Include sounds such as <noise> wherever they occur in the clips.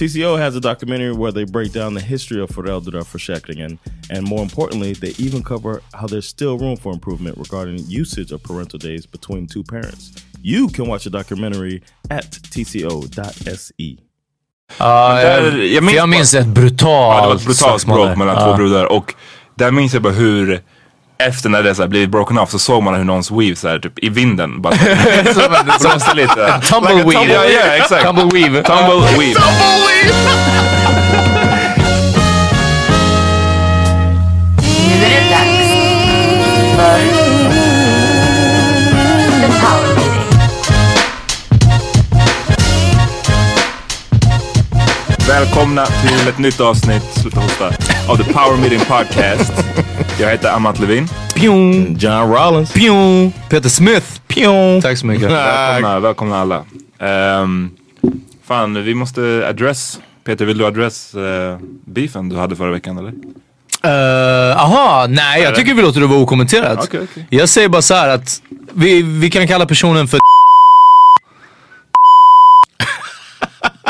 TCO has a documentary where they break down the history of föräldraförsäkringen and more importantly, they even cover how there's still room for improvement regarding usage of parental days between two parents. You can watch the documentary at tco.se. Ja, Där- jag, minns jag minns ett Ja, brutalt det var ett brutalt där. mellan Ja. två brudar och där minns jag bara hur efter när det så här blivit broken off så såg man hur någons weave så här, typ i vinden bara <laughs> blåste <laughs> lite. Tumbleweed. Ja, ja, exakt. Tumbleweave. Tumbleweave. Nu är det dags för The Power Meeting. Välkomna till ett nytt avsnitt, sluta hosta, av The Power Meeting Podcast. Jag heter Amat Levin. Pjong. John Rollins. Pjong. Peter Smith. Pjong. Tack så mycket. Välkomna, välkomna alla. Um, fan, vi måste address, Peter vill du address uh, beefen du hade förra veckan eller? Uh, aha, nej jag tycker vi låter det vara okommenterat. Okej, okej. Jag säger bara så här att vi, vi kan kalla personen för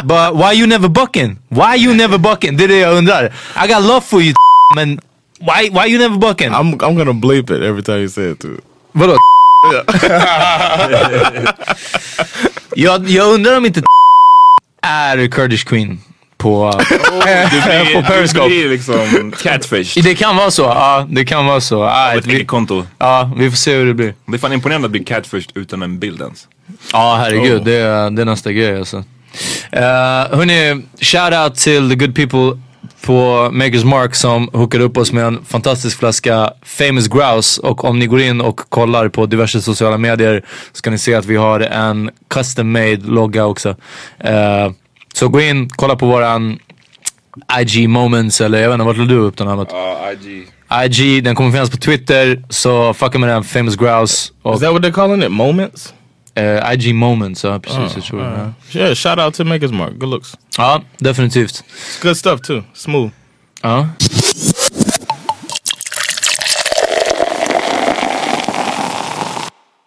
But why you never bucking? Why you never bucking? Det är det jag undrar. I got love for you <laughs> men why, why you never bucking? I'm I'm gonna bleep it every time you say it too. Vadå? <laughs> jag, jag undrar om inte <laughs> är Kurdish Queen på, på Periscope. Du blir liksom catfish. Det kan vara så, ja det kan vara så. Ah, Ett vi, konto. ja, vi får se hur det blir. Det är fan imponerande att bli catfish utan en bild ens. Ja herregud, Oh. det, är, det är nästa grej alltså. Uh, hörni, shout out till the good people på Makers Mark som hookade upp oss med en fantastisk flaska Famous Grouse och om ni går in och kollar på diverse sociala medier så kan ni se att vi har en custom made logga också. Uh, så gå in, kolla på våran IG moments eller jag vet inte, vart la du upp den här? Ja, IG. IG, den kommer finnas på Twitter så fucka med den, Famous Grouse. Och, Is that what they're calling it? Moments? Eh, IG Moments, ja precis. jag tror det. Yeah, shout out to Maker's Mark. Good looks. ja, definitivt. Good stuff too. Smooth. Ja.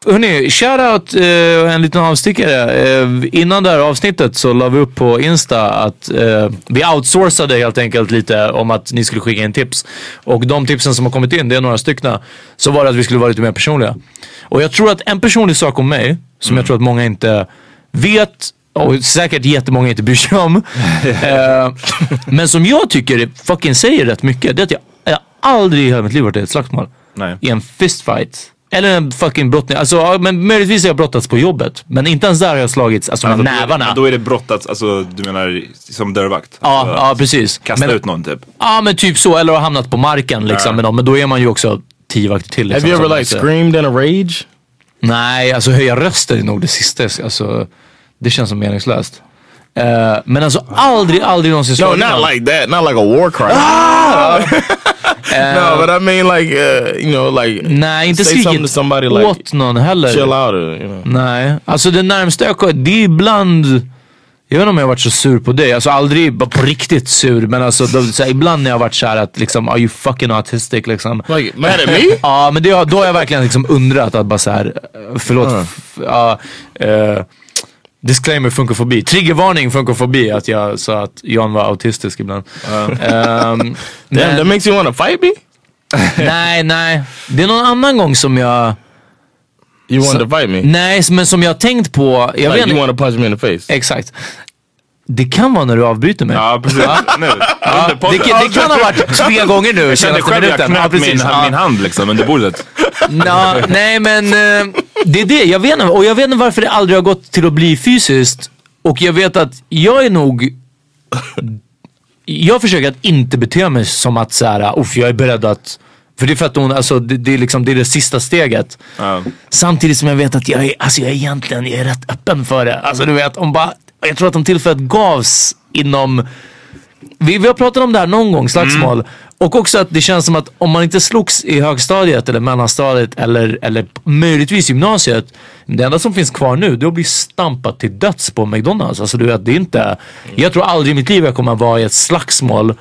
Hörni, shoutout, eh, en liten avstickare. Eh, innan det här avsnittet så la vi upp på Insta att eh, vi outsourcade helt enkelt lite om att ni skulle skicka in tips. Och de tipsen som har kommit in, det är några stycken, så var det att vi skulle vara lite mer personliga. Och jag tror att en personlig sak om mig, som jag tror att många inte vet och säkert jättemånga inte bryr sig om. <laughs> eh, men som jag tycker fucking säger rätt mycket, det är att jag, jag aldrig i hela mitt liv varit i ett slagsmål. Nej. I en fistfight. Eller en fucking brottning. Alltså, men möjligtvis har jag brottats på jobbet. Men inte ens där har jag slagits alltså, med Alltså, det- nävarna. Då är det brottats, alltså du menar som dörrvakt? ja, Alltså, ja, precis. Kasta men, ut någon typ? Ja, men typ så. Eller har hamnat på marken liksom. Ja. med dem. Men då är man ju också tio vakter till. Liksom, Have you ever som like screamed in a rage? Nej, alltså höja rösten är nog det sista. Alltså, det känns som meningslöst. Eh, men alltså aldrig, aldrig någonsin No, slagit not någon. like that. Not like a war crime. <laughs> no, but I mean like uh, you know like Nej, inte skrikit somebody like åt någon heller. chill out. You know. Nej, alltså det närmsta jag kom, det är ibland jag vet inte om jag har varit så sur på dig, alltså aldrig på riktigt sur men alltså då, så här, ibland när jag har varit såhär att liksom are you fucking autistic liksom. Like mad at me? <laughs> Ja men det, då har jag verkligen liksom undrat att bara såhär, förlåt, f- ja, eh, disclaimer funkofobi, triggervarning funkofobi att jag sa att Jan var autistisk ibland. Ehm, Damn, men- that makes you want to fight me? <laughs> nej, nej. Det är någon annan gång som jag, You wanted to fight me? nej men som jag har tänkt på, jag like vet you want to punch me in the face? Exakt. Det kan vara när du avbryter mig. Ja precis, <laughs> nu. Ja, det, kan- det kan ha varit tre gånger nu Jag kände senaste själv jag minuten. Ja, knöt min, min hand liksom under bordet. Nå, nej men eh, det är det, jag vet inte. Och jag vet inte varför det aldrig har gått till att bli fysiskt. Och jag vet att jag är nog jag försöker att inte bete mig som att så här, uff jag är beredd att för det är för att hon, alltså det, det är liksom det, är det sista steget. Ja. Samtidigt som jag vet att jag är, alltså jag är egentligen jag är rätt öppen för det. Alltså du vet, om bara, jag tror att om tillfället gavs inom, vi, vi har pratat om det här någon gång, slagsmål. Och också att det känns som att om man inte slogs i högstadiet eller mellanstadiet eller, eller möjligtvis gymnasiet. Det enda som finns kvar nu det är att bli stampad till döds på McDonalds. Alltså du vet, det är inte, jag tror aldrig i mitt liv jag kommer att vara i ett slagsmål.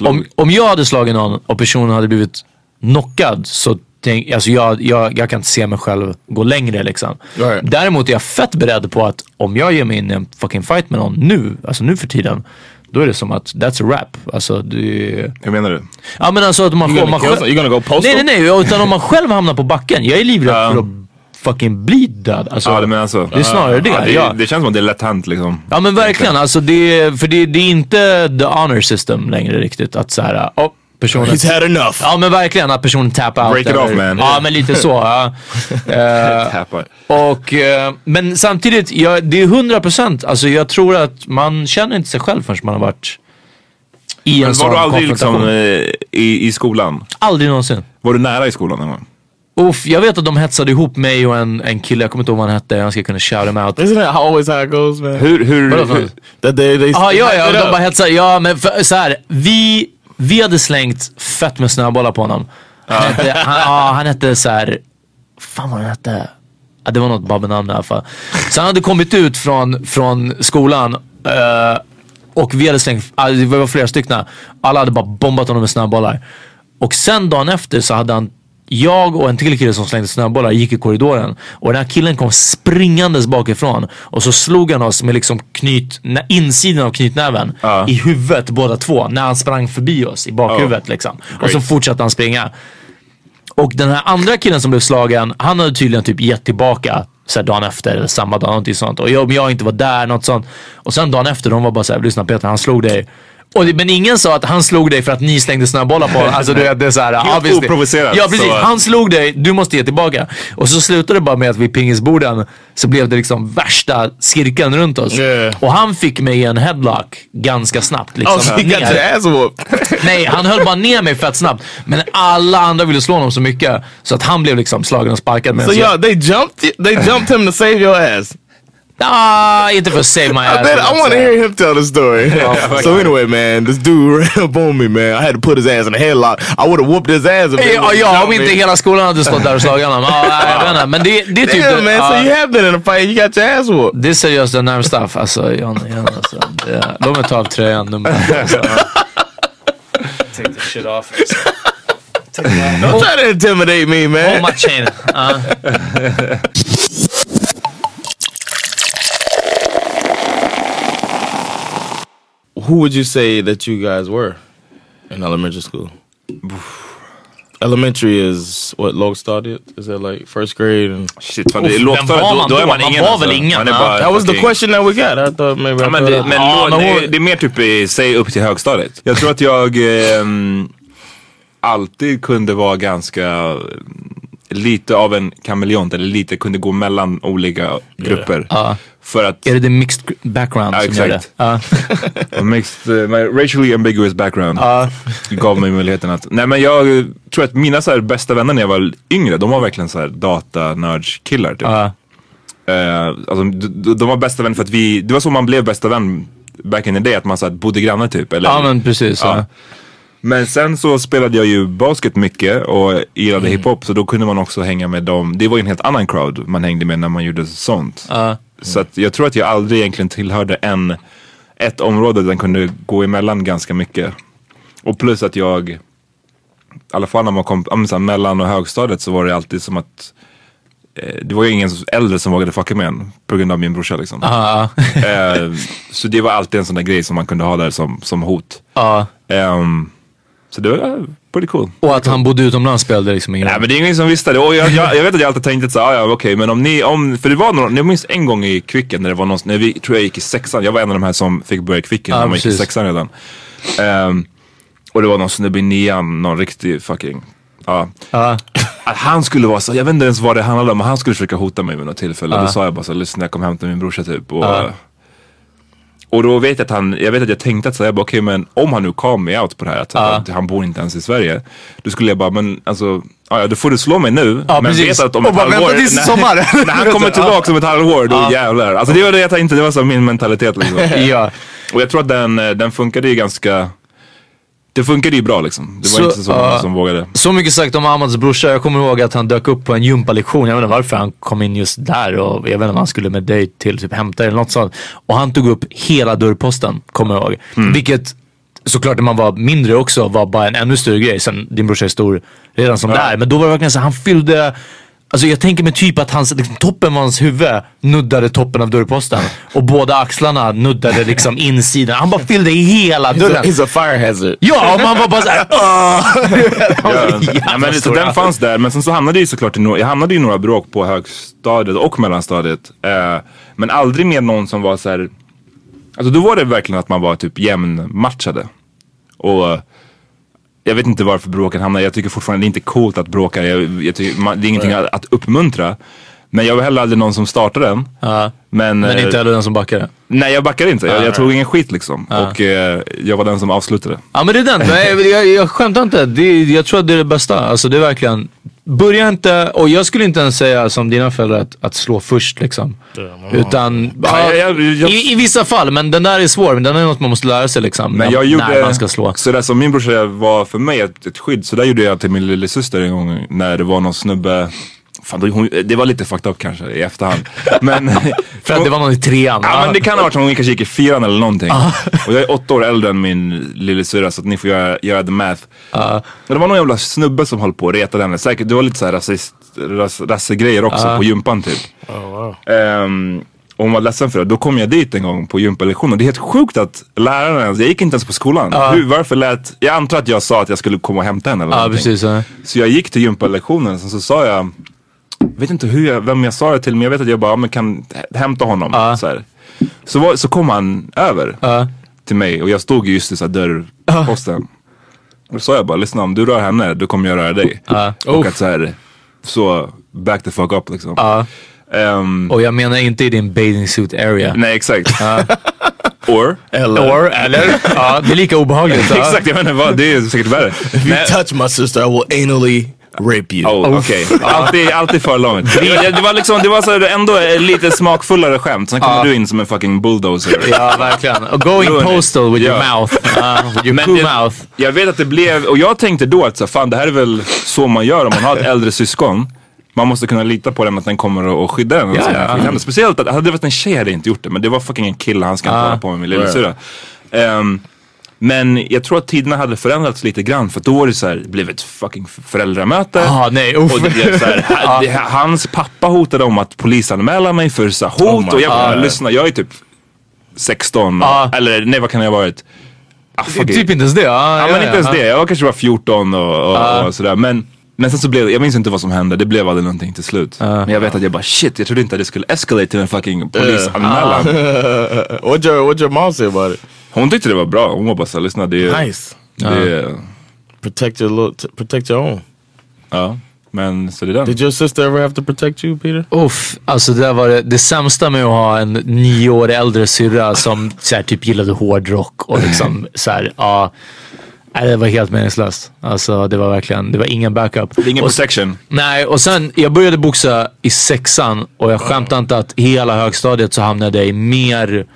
Om, om jag hade slagit någon och personen hade blivit knockad så tänk, alltså jag, jag, jag kan inte se mig själv gå längre liksom. Right. Däremot är jag fett beredd på att om jag ger mig in i en fucking fight med någon nu, alltså nu för tiden. Då är det som att that's a wrap. Alltså det Hur menar du? Ja men alltså att man, gonna man kill some- you gonna go postal? Nej nej nej, utan om man själv hamnar på backen. Jag är livrädd för att fucking bli död. Alltså, Ja, men alltså, det är snarare det. Ja, det, ja. det känns som att det är lätt hänt liksom. Ja men verkligen, alltså det, för det, det är inte the honor system längre riktigt. Att såhär, oh, personen... He's had enough. Ja men verkligen att personen tap out. Break it eller- off, man. Ja men lite så. Ja. <laughs> Tappar. och, eh, men samtidigt, jag, det är 100% alltså jag tror att man känner inte sig själv förrän man har varit i en Men sån var du aldrig liksom eh, i, i skolan? Aldrig någonsin. Var du nära i skolan någon gång? Uff, jag vet att de hetsade ihop mig och en, en kille, jag kommer inte ihåg vad han hette, jag ska kunna shout him out. Isn't that always how it goes, man? Hur, hur, hur något? That they they Ja, ja, ja, <laughs> de bara hetsade. Ja, men för, så här, vi, vi hade slängt fett med snöbollar på honom. Han hette, han, ja, han hette så här, fan vad han hette? Ja, det var något babbenamn i alla fall. Så han hade kommit ut från, från skolan eh, och vi hade slängt, det var flera stycken. Alla hade bara bombat honom med snöbollar. Och sen dagen efter så hade han jag och en till kille som slängde snöbollar gick i korridoren och den här killen kom springandes bakifrån och så slog han oss med liksom knyt, insidan av knytnäven Ja. i huvudet båda två när han sprang förbi oss i bakhuvudet liksom. Och så Great. fortsatte han springa. Och den här andra killen som blev slagen, han hade tydligen typ gett tillbaka så dagen efter eller samma dag, någonting sånt. Och jag, om jag inte var där, något sånt. Och sen dagen efter, de var bara såhär, lyssna Peter, han slog dig. Och det, men ingen sa att han slog dig för att ni slängde snöbollar på honom. Alltså du vet, det är såhär. <laughs> Helt obviously. oprovocerat, Ja precis, så- han slog dig, du måste ge tillbaka. Och så slutade det bara med att vid pingisborden så blev det liksom värsta cirkeln runt oss. Yeah. Och han fick mig i en headlock ganska snabbt. Liksom, Oh, so ner. Nej, han höll bara ner mig fett snabbt. Men alla andra ville slå honom så mycket så att han blev liksom slagen och sparkad. so medan y'all, they jumped. They jumped him to save your ass. Ah, inte för att save my I, ass. bet, I want to hear him tell the story. <laughs> so anyway, man, this dude <laughs> ran up on me, man. I had to put his ass in a headlock. I would have whooped his ass. If Eh, they Ja, om inte hela skolan hade stått där och slagit honom. Ja, nej, jag vet. Men det, det är typ... <laughs> Damn, man. ja, So you have been in a fight. You got your ass whooped. det är seriöst det närmsta stuff. Alltså, John, John, alltså. Det, låt mig ta av tröjan. Nummer. Alltså, take the shit off. Take Don't try to intimidate me, man. hold my chain. Uh, Who would you say that you guys were in elementary school? <sighs> elementary is what lågstadiet? Is that like first grade? And Shit, fan, det är Uff, lågstadiet, var då, man då är då? man Man ingen var alltså. väl ingen, Man är bara that was the question that we got. I thought maybe. Ja, I men thought det, I- men Ja, då, men det, är- det är mer typ i, säg upp till högstadiet. Jag tror att jag ehm, alltid kunde vara ganska lite av en kameleont eller lite kunde gå mellan olika grupper. Ja. För att är det din mixed gr- background Ja, som gör det? exakt. <laughs> A mixed, uh, my racially ambiguous background gav mig möjligheten att, nej men jag eh, tror att mina så bästa vänner när jag var yngre, de var verkligen så här datanördskillar typ. Ja. Eh, alltså, de var bästa vänner för att vi, det var så man blev bästa vän back in the day, att man så här, bodde grannar typ. Eller, ja, men precis. Ja. Men sen så spelade jag ju basket mycket och gillade hiphop så då kunde man också hänga med dem. Det var ju en helt annan crowd man hängde med när man gjorde sånt. Ja. Så att jag tror att jag aldrig egentligen tillhörde en, ett område där den kunde gå emellan ganska mycket. Och plus att jag, i alla fall när man kom ja, så här, mellan och högstadiet så var det alltid som att eh, det var ju ingen äldre som vågade fucka med en på grund av min brorsa liksom. Ja. Eh, så det var alltid en sån där grej som man kunde ha där som, som hot. Ja. Ehm, så det var uh, pretty cool. Och att han bodde utomlands spelade liksom ingen Nej roll. men det är ingen som visste det. Och jag, jag, jag vet att jag alltid tänkte såhär, ah, ja okej men om ni, om, för det var någon, jag minns en gång i Kvicken när det var någon, när vi, tror jag gick i sexan, jag var en av de här som fick börja i Kvicken Ja, när man gick i sexan redan. Ehm, och det var någon snubbe i nian, någon riktig fucking, ja. Ja. Att han skulle vara så, jag vet inte ens vad det handlade om, men han skulle försöka hota mig vid något tillfälle. Ja. Då sa jag bara så, lyssna jag kom hem till min brorsa typ. Och. Och då vet jag att han, jag vet att jag tänkte att så, jag bara, okej men om han nu call me out på det här, att, Ja. att han bor inte ens i Sverige. Då skulle jag bara, men alltså, ja, då får du slå mig nu. Ja, men precis. vet att om ett halvår, när, <laughs> när han kommer tillbaka om ett halvår, då jävlar. Alltså det var det jag tänkte, det var så min mentalitet liksom. <laughs> Ja. Och jag tror att den, eh, den funkade ju ganska, det funkade ju bra liksom. Det var Så, inte så många ja. som vågade. Så mycket sagt om Ahmads brorsa. Jag kommer ihåg att han dök upp på en gympalektion. Jag vet inte varför han kom in just där och jag vet inte om han skulle med dig till typ hämta eller något sånt. Och han tog upp hela dörrposten, kommer jag ihåg. Mm. Vilket såklart när man var mindre också var bara en ännu större grej. Sen din brorsa är stor redan som där. Men då var det verkligen så han fyllde Alltså jag tänker mig typ att hans, liksom, toppen av hans huvud nuddade toppen av dörrposten. Och båda axlarna nuddade liksom insidan. Han bara fyllde hela dörren. he's a fire hazard. Ja, och man var bara såhär <laughs> Ja, <laughs> men, så den fanns där, men sen så hamnade jag ju såklart i, no- jag hamnade i några bråk på högstadiet och mellanstadiet. Eh, men aldrig med någon som var så här. alltså då var det verkligen att man var typ jämnmatchade. Och jag vet inte varför bråken hamnade, jag tycker fortfarande det är inte coolt att bråka, jag, jag tycker, man, det är ingenting att, att uppmuntra. Men jag var heller aldrig någon som startade den. Ja. Men, Men eh, inte heller den som backade. Nej jag backade inte, jag, jag tog ingen skit liksom. Och eh, jag var den som avslutade. Ja men det är den, <laughs> jag, jag, jag skämtar inte. Det, jag tror att det är det bästa. Alltså det är verkligen, börja inte, och jag skulle inte ens säga som dina föräldrar att, att slå först liksom. Utan, ja, jag- jag- i, i vissa fall, men den där är svår. Men den är något man måste lära sig liksom. Men när, jag gjorde, när man ska slå. så där som min brorsa var för mig ett, ett skydd, så där gjorde jag till min lillasyster en gång när det var någon snubbe Fan, då, hon, det var lite fucked up kanske i efterhand. <laughs> Men, För att det var någon i trean. Ja men det kan ha varit som hon kanske gick i fyran eller någonting. <laughs> Och jag är åtta år äldre än min lillasyrra så att ni får göra, göra the math. Men det var någon jävla snubbe som höll på och retade henne. Säkert, det var lite såhär rasist, ras, rassegrejer också på gympan typ. Ehm, och hon var ledsen för det. Då kom jag dit en gång på gympalektion och det är helt sjukt att läraren, jag gick inte ens på skolan. Hur, varför lät, jag antar att jag sa att jag skulle komma och hämta henne eller någonting. precis. Ja. Så jag gick till gympalektionen sen så sa jag vet inte hur jag, vem jag sa det till men jag vet att jag bara, men kan hä- hämta honom. Så, här. Så, var, så kom han över Ja. till mig och jag stod just i så här dörrposten. Och då sa jag bara, lyssna om du rör henne, då kommer jag röra dig. Och att så här, så back the fuck up liksom. Ehm, Och jag menar inte i din bathing suit area. nej exakt. <laughs> Or? Or, eller? ja, det är lika obehagligt. <laughs> Exakt, jag menar vad, det är säkert värre. If you touch my sister, I will anally rape you. Oh, Okej, alltid, alltid för långt. Det, var liksom, det var så ändå lite smakfullare skämt. Sen kommer du in som en fucking bulldozer. Ja, verkligen. Och going postal with your Ja. mouth. <laughs> Uh, with your det- mouth. Jag vet att det blev, och jag tänkte då att så, fan det här är väl så man gör om man har ett <laughs> äldre syskon. Man måste kunna lita på den att den kommer att- att skydda en. och Ja, så här. ja. Speciellt att hade det varit en tjej hade jag inte gjort det. Men det var fucking en kille, han ska inte Ah. hålla på med min lillasyrra. Ehm, men jag tror att tiderna hade förändrats lite grann. För då var det så här, det blev ett fucking föräldramöte. Ah, nej, uff. Och det blev så här, <laughs> hans pappa hotade om att polisanmäla mig för så här, hot. Oh och jag bara, God. lyssna, jag är typ 16. Ah. Eller nej, vad kan jag ha varit? Ah, fuck it. Typ inte ens det. Ah, Ja, men inte ens det. Jag var kanske var 14 och, och, Ah. och sådär. Men, men sen så blev det, jag minns inte vad som hände. Det blev aldrig någonting till slut. Ah. Men jag vet att jag bara shit, jag trodde inte att det skulle escalate till en fucking polisanmälan. <laughs> what your what your mom say about it? Hon tyckte det var bra. Hon var bara såhär, lyssna det är... Nice. Det är Protect your protect your own. ja, men så det är den. Did your sister ever have to protect you, Peter? Uff, alltså det där var det, det sämsta med att ha en nio år äldre syrra som så här, typ gillade hårdrock och liksom så här, ja. Nej, det var helt meningslöst. Alltså det var verkligen, det var ingen backup. Det är ingen Och- protection. Nej, och sen jag började boxa i sexan och jag skämtar inte att hela högstadiet så hamnade jag i mer,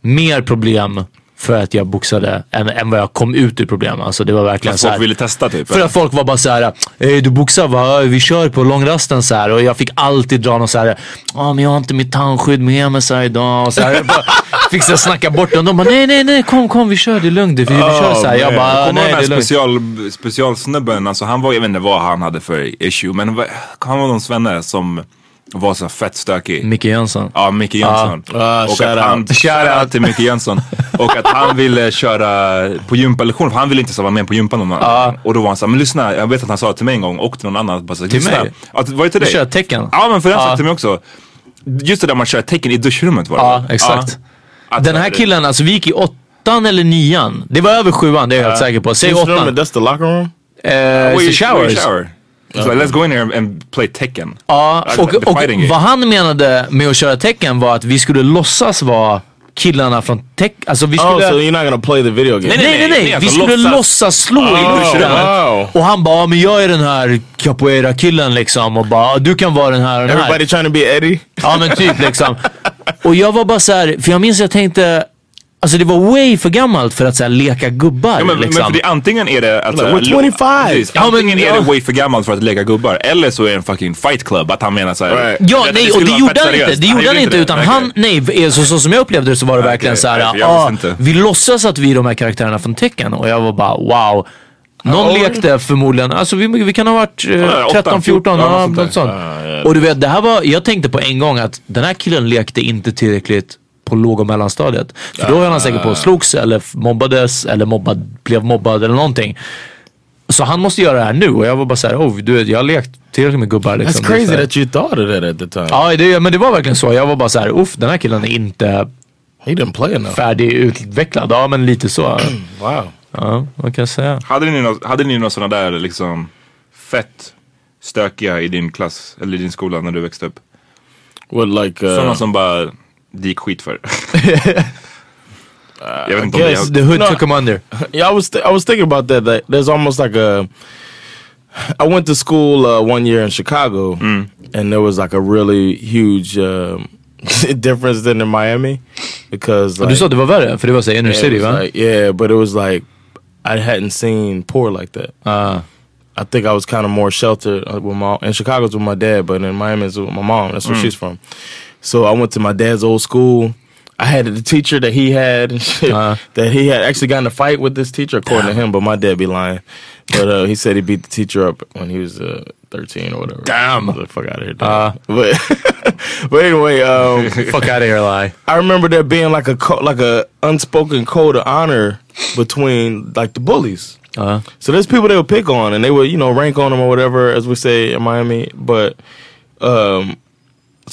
mer problem för att jag boxade än, än vad jag kom ut ur problem. Alltså det var verkligen Att så här, folk ville testa typ. för att folk var bara såhär, du boxar va? Vi kör på långrasten så här. Och jag fick alltid dra någon såhär, ja men jag har inte mitt tandskydd med mig så här idag. Och så här. Jag bara, <laughs> fick så snacka bort dem. De bara, nej nej nej kom kom vi kör det är lugnt. Vi, vi kör så här. Jag bara, nej det är lugnt. special, specialsnubben, alltså han var, jag vet inte vad han hade för issue, men han var någon svenne som var så fett stökig. Micke Jönsson. Ja, Micke Jönsson. Ah, och att han, out. shout out till Micke Jönsson. och att han ville köra på gympalektion, för han ville inte så vara med på gympan någon annan. Och då var han såhär, men lyssna, jag vet att han sa till mig en gång och till någon annan. Bara så, Till lyssna. mig? Att, var det till Du dig? kör tecken. Ja men för den sa till mig också. Just det där man kör tecken i duschrummet var det Ja, exakt. Att- Den här killen, alltså vi gick i åttan eller nian. Det var över sjuan, det är jag helt säker på. Säg åttan. that's the locker room? Så we showers. shower. So let's go in here and play tecken. Ja, Alltså, och, och vad han menade med att köra tecken var att vi skulle låtsas vara killarna från tech. Alltså vi skulle... Oh, so you're not gonna play the video game? Nej, nej, nej, nej. nej, Vi alltså skulle låtsas- låtsas slå i Oh, luften. wow. Och han bara, "Ja, men jag är den här capoeira-killen liksom. Och bara, du kan vara den här och den här. Everybody trying to be Eddie? Ja men typ liksom. Och jag var bara så här, för jag minns att jag tänkte, alltså det var way för gammalt för att så här, leka gubbar. Ja, men, liksom. men för det, antingen är det alltså, Like, we're 25. Precis, Ja, men- antingen är ja. det way för gammalt för att lägga gubbar eller så är det en fucking fight club att han menar såhär. Right. Ja, nej, och det gjorde han inte. Det gjorde han inte, utan han, nej, så, så som jag upplevde det så var det verkligen okej. så här, Nej, för jag ah, vi låtsas att vi är de här karaktärerna från tecken och jag var bara wow. Någon old? lekte förmodligen, alltså vi, vi kan ha varit eh, Ja, 13, 14, 14, ja, ja, något sånt. Och du vet, det här var, jag tänkte på en gång att den här killen lekte inte tillräckligt på låg och mellanstadiet. För då var han säkert på och slogs eller mobbades eller mobbad, blev mobbad eller någonting. Så han måste göra det här nu och jag var bara såhär, oh, du vet, jag har lekt tillräckligt med gubbar. Liksom. That's Det är crazy that you thought of that at the time. Ja, det, men det var verkligen så. Jag var bara så här, uff, den här killen är inte He didn't play enough. färdigutvecklad. Ja, men lite så. <clears throat> Wow. Ja, vad kan jag säga? Hade ni, nå- hade ni några sådana där liksom fett stökiga i din klass eller i din skola när du växte upp? What like? Uh, Sådana som bara det gick skit för. <laughs> Jag vet inte om det guess. The hood No. took him under. Yeah, I was th- I was thinking about that. That there's almost like a. I went to school uh, one year in Chicago, and there was like a really huge um, <laughs> difference than in Miami because Och like, du sa det var värre, för det var så inner it city was va? like- yeah, but it was like I hadn't seen poor like that. Ah. I think I was kind of more sheltered uh, with my in Chicago's with my dad, but in Miami's with my mom. That's where she's from. So I went to my dad's old school. I had the teacher that he had and <laughs> shit, Uh. that he had actually gotten a fight with this teacher according to him, but my dad be lying. But uh, he said he beat the teacher up when he was uh, 13 or whatever. Damn. The fuck out of here. dad. but <laughs> but anyway, um, <laughs> Fuck out of here lie. I remember there being like a like a unspoken code of honor between like the bullies. Uh. So there's people they would pick on and they would, you know, rank on them or whatever, as we say in Miami. But um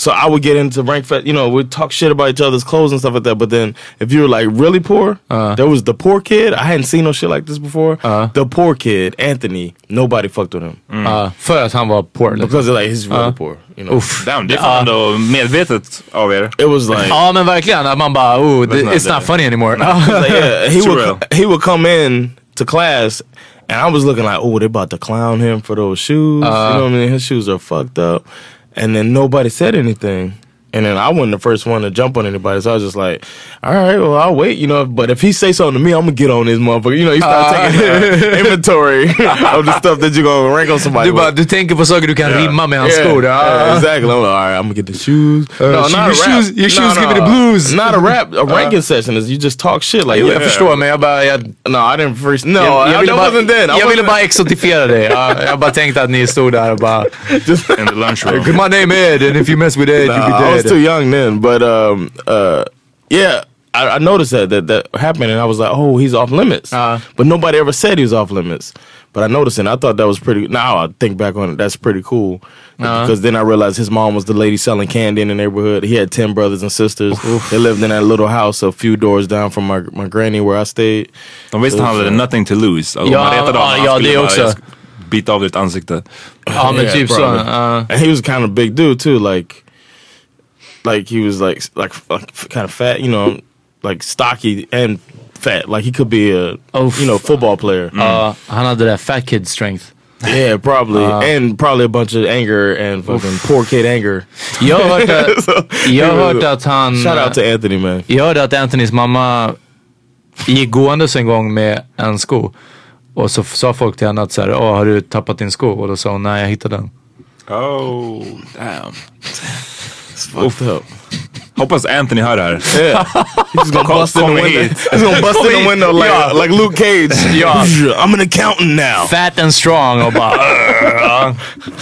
so I would get into rank fest, you know, we'd talk shit about each other's clothes and stuff like that. But then if you were like really poor, Uh. there was the poor kid. I hadn't seen no shit like this before. Uh. The poor kid, Anthony, nobody fucked with him. Ah, för att han var poor liksom. Because like he's really Uh. poor. You know. Uff. Damn, det är fan ändå medvetet av er. It was like Ja men verkligen, att man bara, oh, That's th- not it's not funny anymore. <laughs> like, yeah, he would he would come in to class And I was looking like, oh, they about to clown him for those shoes. you know what I mean? His shoes are fucked up. And then nobody said anything. And then I wasn't the first one to jump on anybody, so I was just like, "All right, well, I'll wait." You know, but if he say something to me, I'm gonna get on this motherfucker. You know, you start taking <laughs> uh. <laughs> inventory <laughs> of the stuff that you're gonna rank on somebody. Du, with. bara, du tänker på saker du kan rimma med hans Yeah, skor. yeah, exactly. I'm like, all right, I'm gonna get the shoes. Uh, no, your not a rap. shoes- your shoes give me the blues. Not a rap. A uh. ranking session is you just talk shit like Jo, yeah. jag förstår men jag bara... Jag, No, I didn't first. No, jag, I, jag, ville that bara, wasn't then. I jag ville wasn't- bara exotifiera dig. Ja, jag bara tänkte att ni stod där och bara... just In the lunchroom. My name Ed and if you mess with Ed Nah, you be I was too young then, but um, uh, yeah, I, I noticed that, that that happened, and I was like, oh, he's off limits. Uh. but nobody ever said he was off limits. But I noticed it. and I thought that was pretty. Now I think back on it, that's pretty cool. Uh. Because then I realized his mom was the lady selling candy in the neighborhood. He had ten brothers and sisters. They lived in that little house a few doors down from my my granny where I stayed. De visste han hade nothing to lose. Alltså, Ja, man retade ja, honom, han ja, skulle det bara, också. "Jag ska Bita av ditt ansikte. Ja men <laughs> typ så. And he was kind of big dude too. Like, like he was like like, like kind of fat. You know, like stocky and fat. Like he could be a Oof. you know football player. Ja, han hade det fat kid strength. Yeah, probably, uh, and probably a bunch of anger and fucking poor kid anger. Jag har hört att, So, jag har hört att han... Shout out to uh, Anthony, man. Jag hörde att Anthonys mamma gick gåendes en gång med en sko. Och så f- sa folk till henne att så här, Åh, har du tappat din sko? Och då sa hon, nej jag hittade den. Oh, damn. Fucked up. Hoppas Anthony hör det här. Yeah, <laughs> he's gonna Kom- bust in the window. He's gonna bust in the window like Yeah. like Luke Cage. <laughs> Yeah. I'm an accountant now. Fat and strong och bara... <laughs> Äh,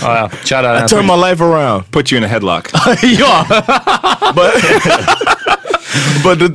ja, ja, shout out I turn my life around. Put you in a headlock. ja! but but the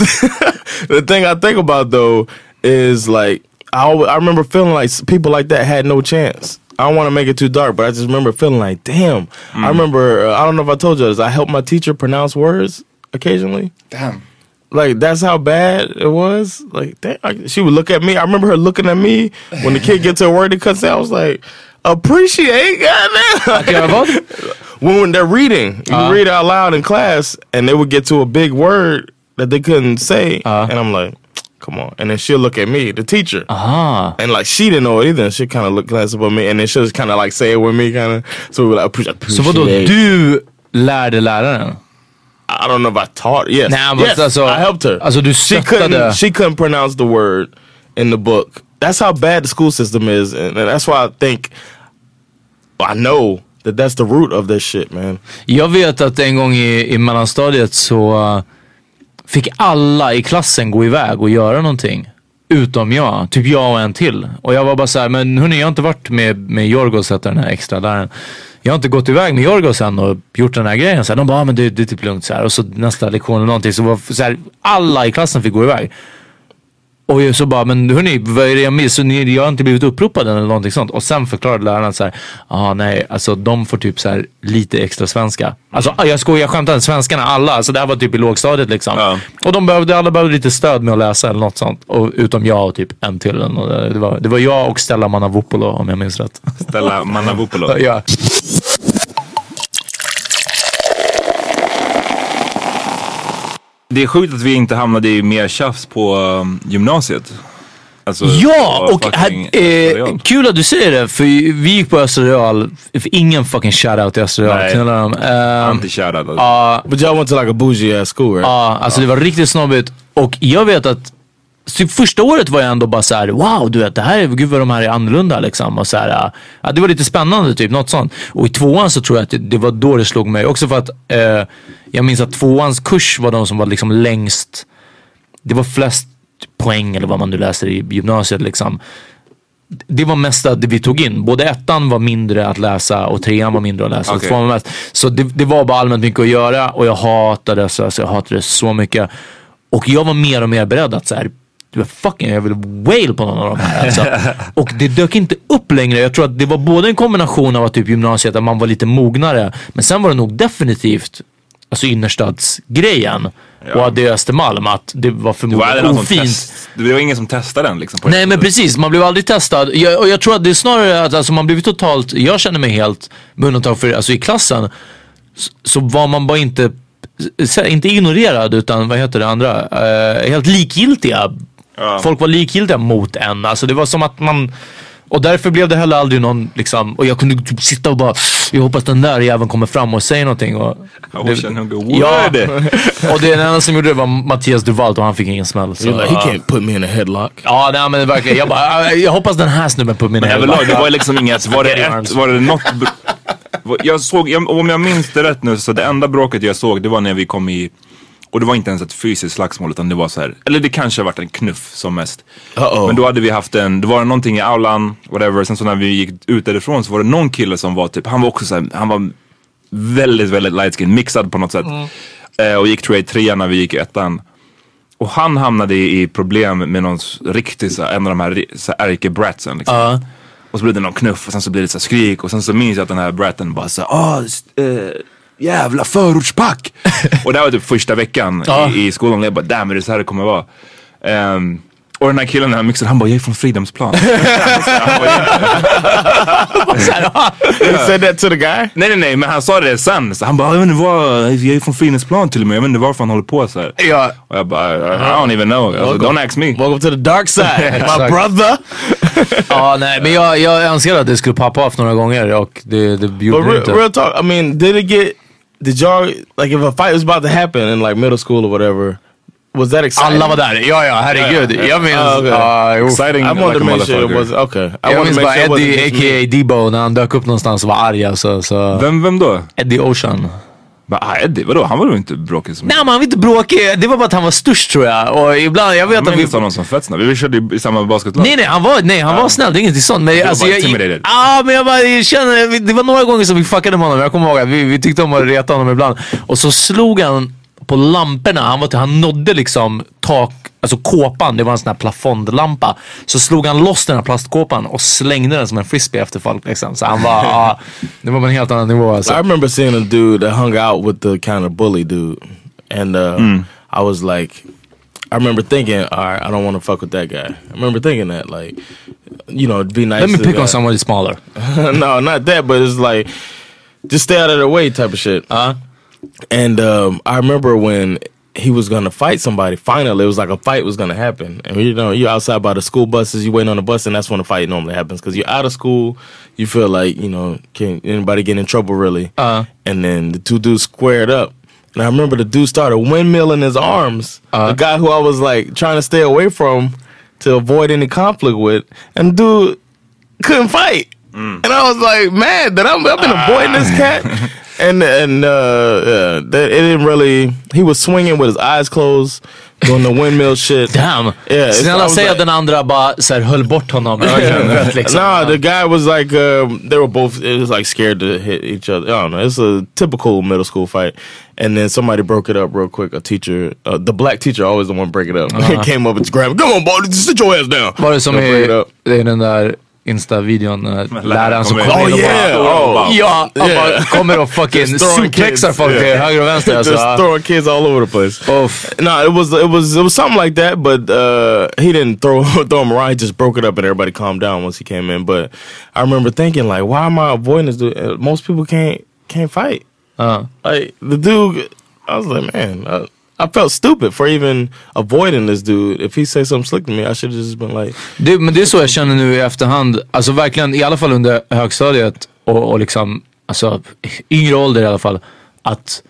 the thing I think about though is like I always, I remember feeling like people like that had no chance. I don't want to make it too dark, but I just remember feeling like, damn. I remember uh, I don't know if I told you this. I helped my teacher pronounce words occasionally. Damn. Like that's how bad it was. Like damn, I, she would look at me. I remember her looking at me when the kid gets to a word he cuts out. I was like, appreciate, goddamn. Göra <laughs> vad? when, when they're reading, you Uh-huh. read out loud in class, and they would get to a big word that they couldn't say, Uh-huh. and I'm like, "Come on!" And then she'll look at me, the teacher, Aha. and like she didn't know it either. And she kind of looked glance up at me, and then she'll just kind of like say it with me, kind of. So we were like, "Appre- Så vadå, appreciate." du lärde läraren? I don't know if I taught. Yes, Nah, but yes, alltså- I helped her. alltså, du she couldn't. She couldn't pronounce the word in the book. That's how bad the school system is, and, and that's why I think I know that that's the root of this shit, man. Jag vet att en gång i, i mellanstadiet så uh, fick alla i klassen gå iväg och göra någonting. Utom jag. Typ jag och en till. Och jag var bara så här, men hörni jag har inte varit med, med Jorgos, heter den här extra läraren. Jag har inte gått iväg med Jorgos än och gjort den här grejen. Så här, de bara, ah, men det, det är typ lugnt. Så här. Och så nästa lektion eller någonting så var så här, alla i klassen fick gå iväg. Och så bara, men hörni, vad är det jag missar? Ni, jag har inte blivit uppropad eller någonting sånt. Och sen förklarade läraren så här, ah, nej, alltså de får typ så här lite extra svenska. Alltså ah, jag skojar, jag skämtar inte, svenskarna alla, alltså det här var typ i lågstadiet liksom. Ja. Och de behövde, alla behövde lite stöd med att läsa eller något sånt. Och, utom jag och typ en till. Det, var, det var jag och Stella Manavopolo om jag minns rätt. Stella Manavopolo. <laughs> ja. Det är sjukt att vi inte hamnade i mer tjafs på um, gymnasiet. Alltså, Ja, och här, eh, kul att du säger det för vi gick på Östra Real, ingen fucking shoutout till Östra Real. Nej. dem. Ehm, Anti-shoutout. ja, But y'all went to like a bougie ass school, right? Ja, alltså det var riktigt snobbigt. Och jag vet att typ första året var jag ändå bara så här: wow du vet det här är, gud vad de här är annorlunda liksom. Och så här, ja, det var lite spännande typ, något sånt. Och i tvåan så tror jag att det, det var då det slog mig. Också för att eh, jag minns att tvåans kurs var de som var liksom längst, det var flest poäng eller vad man nu läser i gymnasiet liksom. Det var mest att det vi tog in. Både ettan var mindre att läsa och trean var mindre att läsa. tvåan var mest. Så det, det var bara allmänt mycket att göra och jag hatade det. Så, alltså, jag hatade det så mycket. Och jag var mer och mer beredd att så här, du är fucking, jag vill wail på någon av de här. Alltså. <laughs> och det dök inte upp längre. Jag tror att det var både en kombination av att typ gymnasiet, att man var lite mognare. Men sen var det nog definitivt alltså innerstadsgrejen. Och att det Östermalm, att det var Det var, förmodligen ofint. test, det var ingen som testade den liksom. Nej men precis, man blev aldrig testad. Jag, och jag tror att det är snarare att alltså, man blivit totalt, jag känner mig helt, med undantag för alltså, i klassen, så, så var man bara inte, inte ignorerad utan vad heter det andra, Eh, helt likgiltiga. Ja. Folk var likgiltiga mot en. Alltså det var som att man, Och därför blev det heller aldrig någon liksom, och jag kunde typ sitta och bara, jag hoppas den där jäveln kommer fram och säger någonting. Och, I wish I knew go Ja, <laughs> och det den enda som gjorde det var Mattias Duvalt och han fick ingen smäll. Så, like, he ja. can't put me in a headlock. Ja, nej men verkligen. Jag bara, jag hoppas den här snubben på min Men överlag, det var liksom inget, var det ett, var det något jag såg, jag, om jag minns det rätt nu, så det enda bråket jag såg det var när vi kom i och det var inte ens ett fysiskt slagsmål utan det var så här, eller det kanske har varit en knuff som mest. Uh-oh. Men då hade vi haft en, det var någonting i aulan, whatever, sen så när vi gick ut därifrån så var det någon kille som var typ, han var också så här, han var väldigt, väldigt light skin, mixad på något sätt. Eh, och gick tror jag i trean när vi gick i ettan. Och han hamnade i, problem med någon riktig, så, här, en av de här ri- så här ärkebratsen liksom. Ja. Och så blir det någon knuff och sen så blir det så skrik och sen så minns jag att den här bratten bara såhär, ah, jävla förortspack. <laughs> och det här var typ första veckan Ja. i, i skolan och jag bara, damn är det så här det kommer vara? Ehm, och den här killen när han mixade, han bara, jag är från Fridhemsplan. <laughs> You said that to the guy? nej nej nej, men han sa det sen. Så han bara, jag vet inte vad, jag är från Fridhemsplan till och med, jag vet inte varför han håller på så här. Ja. Och jag bara, I don't even know. Alltså, don't ask me. Welcome to the dark side, <laughs> my brother. ja, nej men jag, jag önskar att det skulle poppa av några gånger och det, det gjorde det real, inte. real talk, I mean, did it get, did y'all, like if a fight was about to happen in like middle school or whatever, was that exciting? I Alla var där. Ja, ja, herregud. Jag minns... Ah, okay. ja, jo. Exciting I wanted like to a make sure it motherfucker. was, okay. I Jag wanted minns to bara make sure it Eddie, wasn't just me. a.k.a. Debo, när han dök upp någonstans och var arg alltså. Så. Vem, vem då? Eddie Ocean. Bara, ah, Eddie, vadå? Han var väl inte bråkig som Nej men han var inte bråkig, det var bara att han var störst tror jag. Och ibland, jag vet Jag att vi... minns honom som fett snabb. Vi körde i, i samma basketlag. Nej nej, han var, nej, han var snäll, det är inget sånt. Men, alltså, jag, ja, men jag bara jag känner, det var några gånger som vi fuckade med honom. Jag kommer ihåg att vi, vi tyckte om att reta honom ibland. Och så slog han på lamporna, han, var, han nådde liksom tak, alltså kåpan, det var en sån här plafondlampa. Så slog han loss den här plastkåpan och slängde den som en frisbee efter folk. Liksom. Så han var, ja, det var på en helt annan nivå I alltså. remember seeing a dude that hung out with the kind of bully dude, and uh, I was like, I remember thinking, all right, I don't want to fuck with that guy. I remember thinking that, like, you know, it'd be nice. Let me to pick on guy. somebody smaller. <laughs> no, not that, but it's like, just stay out of their way type of shit. Uh, And um, I remember when he was gonna fight somebody. Finally, it was like a fight was gonna happen, and you know, you're outside by the school buses. You waiting on the bus, and that's when the fight normally happens because you're out of school. You feel like you know, can anybody get in trouble really? Uh. And then the two dudes squared up, and I remember the dude started windmilling his arms. Uh. The guy who I was like trying to stay away from to avoid any conflict with, and dude couldn't fight. And I was like, man, that I'm, I've been avoiding this cat. <laughs> And and uh, uh, that it didn't really. He was swinging with his eyes closed, doing the windmill shit. <laughs> damn. Yeah, Snälla säg att den andra bara så här, höll bort honom. <laughs> <laughs> liksom. Nah, the guy was like, um, they were both. It was like scared to hit each other. I don't know. It's a typical middle school fight. And then somebody broke it up real quick. A teacher, uh, the black teacher, always the one break it up. He came up and grabbed. Come on, boy, sit your ass down. Var det som Don't break it i up. det är den där Insta-videon när läraren som kommer kommer in. och Oh, yeah. bara... Oh. Ja, han Yeah. bara kommer och <laughs> fucking Just throwing suplexar kids. folk till Yeah. höger och vänster. <laughs> Just throwing kids all over the place. Uff. No, it was it was it was something like that, but uh, he didn't throw <laughs> throw him around. He just broke it up, and everybody calmed down once he came in. But I remember thinking, like, why am I avoiding this dude? Uh, Most people can't can't fight. Ja. Like the dude, I was like, man, uh, I felt stupid for even avoiding this dude. If he said something slick to me, I should have just been like, Det, men det är så jag känner nu i efterhand. Alltså verkligen, i alla fall under högstadiet och, och liksom, alltså yngre ålder i alla fall. Att,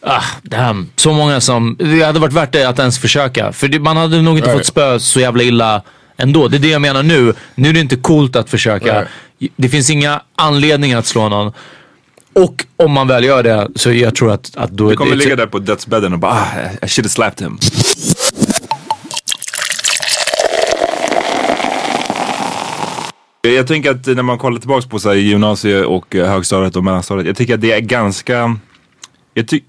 ah, damn. Så många som, det hade varit värt det att ens försöka. För det, man hade nog inte Right. fått spö så jävla illa ändå. Det är det jag menar nu. Nu är det inte coolt att försöka. Right. Det finns inga anledningar att slå någon. Och om man väl gör det så jag tror att, att då... Du kommer ligga där på dödsbädden och bara ah, I should have slapped him. Jag tänker att när man kollar tillbaks på så här, gymnasiet och eh, högstadiet och mellanstadiet. Jag tycker att det är ganska... Jag, ty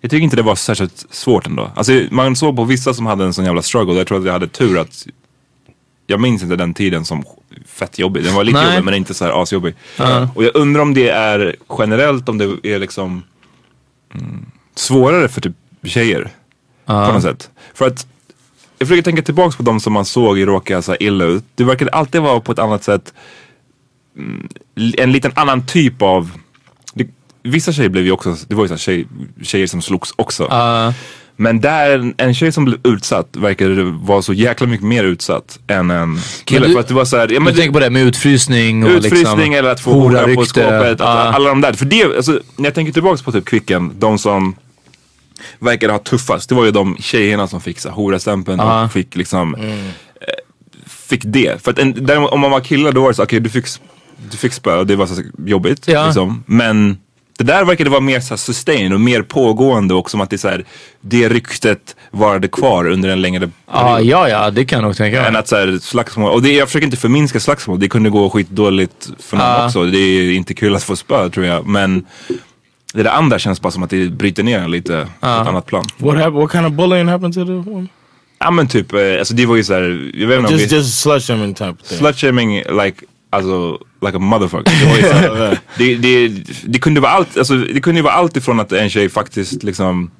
jag tycker inte det var särskilt svårt ändå. Alltså man såg på vissa som hade en sån jävla struggle. Jag tror att jag hade tur att jag minns inte den tiden som fett jobbig. Den var lite Nej. jobbig men inte så här asjobbig. Och jag undrar om det är generellt, om det är liksom mm, svårare för typ tjejer. På något sätt. För att jag försöker tänka tillbaks på de som man såg råka så illa ut. Det verkade alltid vara på ett annat sätt mm, en liten annan typ av det, Vissa tjejer blev ju också, det var ju så här tjej, tjejer som slogs också. Ja. Men där, en tjej som blev utsatt verkade vara så jäkla mycket mer utsatt än en kille. Du- för att det var så här, ja, Du men tänker på det med utfrysning och Utfrysning liksom, eller att få hora på skåpet. Att, alla de där. För det, alltså, när jag tänker tillbaka på typ Kvicken, de som verkade ha tuffast. Det var ju de tjejerna som fick horastämpeln Ja. och fick liksom eh, Fick det. För att en, däremot, om man var kille då var det så okej du fick Du fick spö och det var så jobbigt. Ja. Liksom. Men det där verkade vara mer så sustain och mer pågående och som att det, så här, det ryktet varade kvar under en längre Ja, ja, ja, det kan jag nog tänka än mig. att så här, slagsmål, och det, jag försöker inte förminska slagsmål, det kunde gå skitdåligt för någon Ja. också. Det är inte kul att få spö tror jag. Men det där andra känns bara som att det bryter ner lite på ett annat plan. What happened? What kind of bullying happened to the woman? Ja men typ, eh, alltså det var ju såhär, jag vet inte om Just vi... just slut shaming type thing. Slut shaming like, alltså, like a motherfucker. Det, var ju så här, <laughs> det, det, det kunde vara allt, alltså det kunde vara allt ifrån att en tjej faktiskt liksom,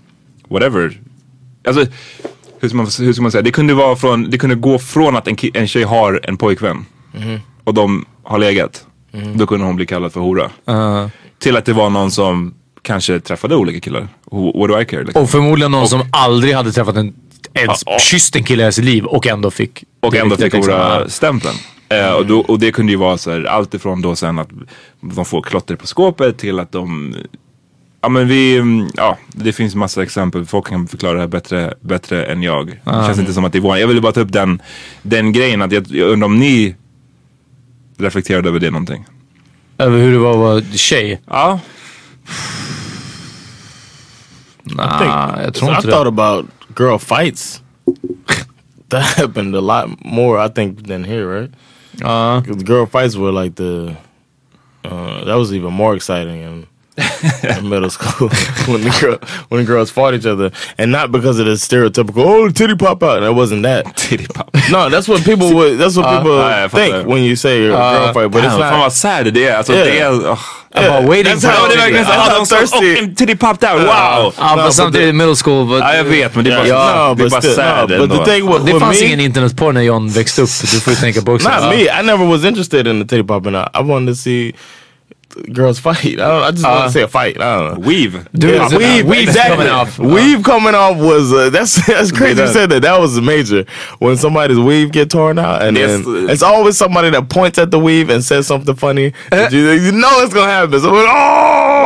whatever. Alltså, hur ska man, hur ska man säga? Det kunde, vara från, det kunde gå från att en, en tjej har en pojkvän och de har legat. Då kunde hon bli kallad för hora. Ja. Till att det var någon som kanske träffade olika killar. What do I care? Liksom. Och förmodligen någon som aldrig hade träffat en, ens Ja, ja. kysst en kille i sitt liv och ändå fick Och ändå fick liksom. Eh, och, då, och det kunde ju vara så här, allt ifrån då sen att de får klotter på skåpet till att de Ja men vi, mm, ja det finns massa exempel, folk kan förklara det här bättre, bättre än jag. Det känns inte som att det är vanligt. Jag ville bara ta upp den, den grejen att jag, jag undrar om ni reflekterade över det någonting? Över hur det var att vara tjej? Ja. Nah, jag tror I inte thought det. about girl fights. <laughs> that happened a lot more, I think, than here, right? Ja. 'Cause girl fights were like the. Uh, that was even more exciting in, <laughs> in middle school <laughs> when the girl when the girls fought each other, and not because of the stereotypical "oh titty pop out." That wasn't that. <laughs> Titty pop. No, that's what people would. That's what uh, people ja, jag fattar. think when you say a girl uh, fight, but it's Fan, fan not. vad sad det är. Alltså, Yeah. det är oh. Jag bara waiting That's how- it. det är verkligen That's how oh, thirsty- oh, en titty popped out, uh, wow! Ja, No, ah, but samtidigt the- middle school. But, Ja jag vet men det är bara, Ja, det är but bara still, sad no, but the thing with, det with fanns me, ingen internetporr när John växte upp. Du får ju tänka på också. Not me. I never was interested in the titty popping out. I wanted to see girls fight. I don't. I just want to see a fight. I don't know. Weave. Dude, Yeah, weave, weave exactly. coming off. Weave coming off was uh, that's <laughs> that's crazy. You said that. That was major when somebody's weave get torn out, and Yes, then uh, it's always somebody that points at the weave and says something funny. that you, you know it's gonna happen. So, oh,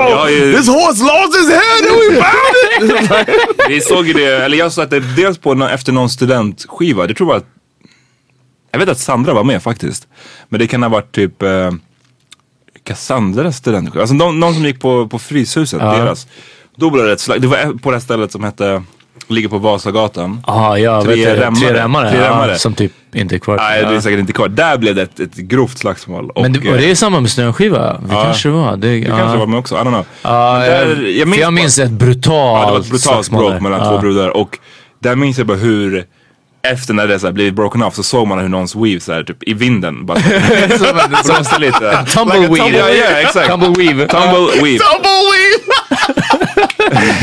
Ja, ja. this horse lost his head and we <laughs> found it. <laughs> Vi såg ju det, eller jag såg att det dels på nå- efter någon studentskiva, det tror jag var Jag vet att Sandra var med faktiskt. Men det kan ha varit typ eh, Cassandras studentskiva. Alltså någon, någon som gick på, på Fryshuset, deras. Då blev det ett slag, det var på det här stället som hette, ligger på Vasagatan. Ja, jag Tre vet remmare. Tre remmare. Tre remmare. Ja, som typ inte är kvar. Nej det Ja. är säkert inte kvar. Där blev det ett, ett grovt slagsmål. Och, Men det, eh, det samma med Snöskiva? Det Ja. kanske var. Det, det kanske var med också, I don't know. Ja, där- jag minns jag minns ett brutalt Ja, det var ett brutalt slagsmål bråk mellan Ja. två brudar och där minns jag bara hur efter när det så här blivit broken off så såg man hur någons weave så här, typ i vinden bara <laughs> blåste lite. <laughs> Tumbleweed. Ja, ja, exakt. Tumbleweave. Tumble weave. Tumbleweed.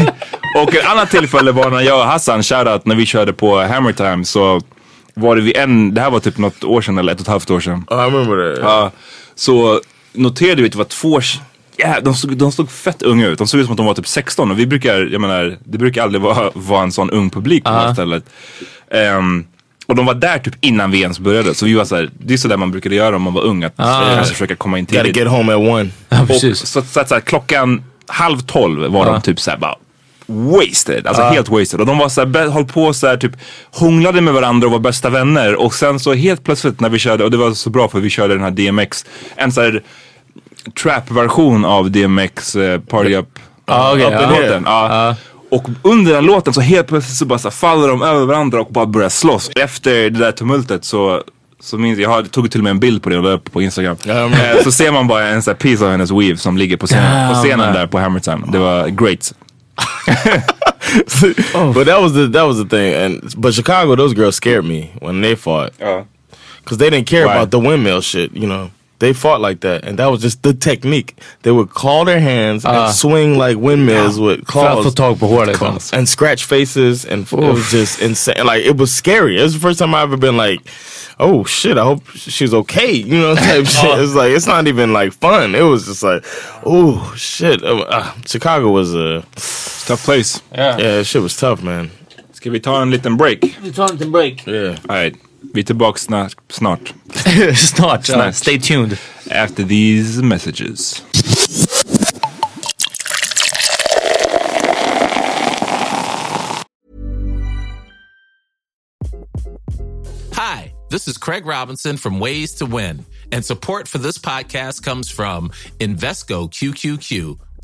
<laughs> Och ett annat tillfälle var när jag och Hassan, shoutout, när vi körde på Hammer Time så var det vid en, det här var typ något år sedan eller ett och ett halvt år sedan. Oh, I remember. Ja, så noterade vi att det var två Ja, de, såg, de såg fett unga ut. De såg ut som att de var typ 16 och vi brukar, jag menar, det brukar aldrig vara, vara en sån ung publik på det här stället. Ehm, och de var där typ innan vi ens började. Så vi var såhär, det är sådär man brukade göra om man var ung. Att kanske försöka komma in Gotta tidigt. get home at one. Ja, Och så, så, att så här, klockan halv tolv var Ja. de typ såhär bara wasted, alltså helt wasted. Och de var såhär, höll på såhär typ hånglade med varandra och var bästa vänner. Och sen så helt plötsligt när vi körde, och det var så bra för vi körde den här DMX, en såhär trap-version av DMX eh, Party Up. Ja, okej, Up ja. Låten. Och under den låten så helt plötsligt så bara så faller de över varandra och bara börjar slåss. Efter det där tumultet så så minns jag, jag tog till och med en bild på det och la upp på Instagram. Ja, Eh, så ser man bara en sån här piece av hennes weave som ligger på scenen, på scenen där på Hammer Time. Det var great. <laughs> <laughs> But that was the that was the thing, and but Chicago, those girls scared me when they fought. because they didn't care Why? about the windmill shit. You know, they they fought like that, and that was just the technique. They would claw their hands Ah. and swing like windmills with För att få claws tag på håret. liksom. and scratch faces, and it was just insane. Like it was scary. It was the first time I ever been like, "Oh shit! I hope she's okay." You know, <laughs> type <laughs> shit. It's like it's not even like fun. It was just like, "Oh shit!" Uh, uh, Chicago was a Tough place. Yeah. yeah, shit was tough, man. Ska vi ta en liten break? Vi tar en liten break. Yeah. All right. Vi är tillbaka snart, snart. <laughs> Snart. ja. Snart. Stay tuned. After these messages. Hi, this is Craig Robinson from Ways to Win, and support for this podcast comes from Invesco QQQ,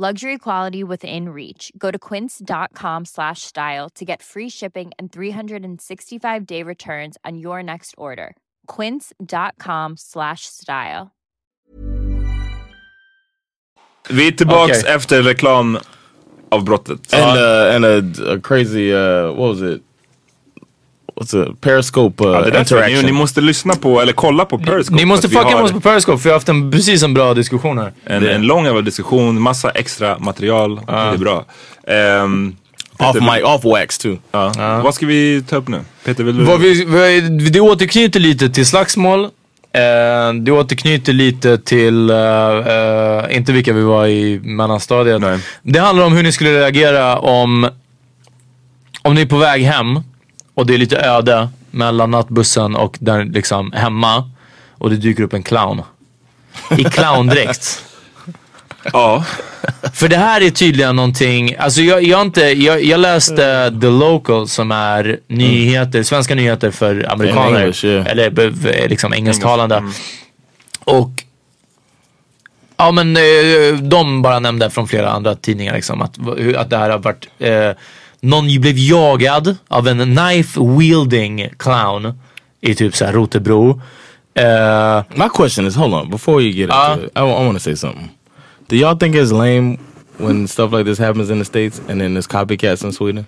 Luxury quality within reach. Go to quince.com slash style to get free shipping and 365 day returns on your next order. Quince.com slash style. Vi är tillbaks Okej. efter reklamavbrottet. And uh, and a, a crazy uh, what was it? What's a Periscope uh, Ja, det är därför interaction? ni, ni måste lyssna på, eller kolla på Periscope. Ni måste att vi fucka med oss på Periscope för vi har haft en, <laughs> precis en bra diskussion här. En, en lång jävla diskussion, massa extra material. Det är bra. Ehm, off mic, off wax too. Ja. Vad ska vi ta upp nu? Peter, vill du? Vad vi, vi, det återknyter lite till slagsmål. Eh, det återknyter lite till, eh, eh, inte vilka vi var i mellanstadiet. Nej. Det handlar om hur ni skulle reagera om, om ni är på väg hem och det är lite öde mellan nattbussen och där liksom hemma. Och det dyker upp en clown. I clowndräkt. <laughs> Ja. För det här är tydligen någonting, alltså jag, jag, inte, jag, jag läste The Local som är nyheter, svenska nyheter för amerikaner. English, yeah. Eller liksom engelsktalande. Och Ja men eh, de bara nämnde från flera andra tidningar liksom att, att det här har varit eh, Någon blev jagad av en knife wielding clown i typ såhär Rotebro. Eh, My question is, hold on, before you get Uh, into it, I, want to say something. Do y'all think it's lame when stuff like this happens in the states and then there's copycats in Sweden?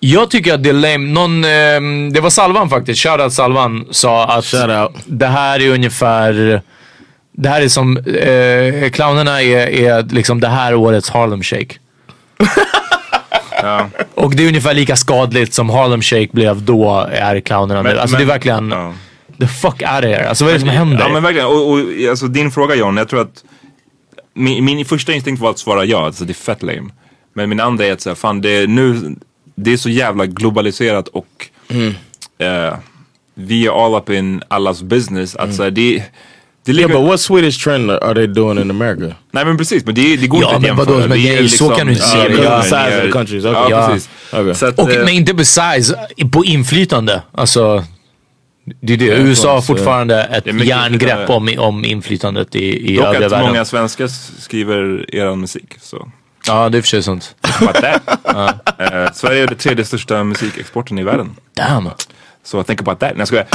Jag tycker att det är lame. Någon, ehm, det var Salvan faktiskt, shoutout Salvan, sa att Shout out. det här är ungefär, det här är som, eh, clownerna är, är liksom det här årets Harlem Shake. <laughs> ja. <laughs> Och det är ungefär lika skadligt som Harlem Shake blev då är clownerna nu. Men- Alltså men- det är verkligen, Ja. the fuck out of here. Alltså vad är det som händer? Ja men verkligen. Och, och alltså, din fråga John, jag tror att min, min första instinkt var att svara ja, alltså det är fett lame. Men min andra är att säga, fan det är nu, det är så jävla globaliserat och eh, vi är all up in allas business. Att så här, det Yeah, ligger, but what Swedish trend are they doing in America? Nej men precis, men det, det går Ja, inte att jämföra. vadå, men är det är- så kan du inte vi Ja, är- size of vi the countries, Ja, okay. Ja. precis. Okay. Så att, Och, eh, men inte besides, på inflytande. Alltså, det är det. USA har fortfarande ett järngrepp om, om inflytandet i, i dock övriga att världen. många svenskar skriver eran musik. Så. Ja, det är för sig sant. Eh, Sverige är det tredje största musikexporten i världen. Damn. Så think about that. Nej, jag skojar.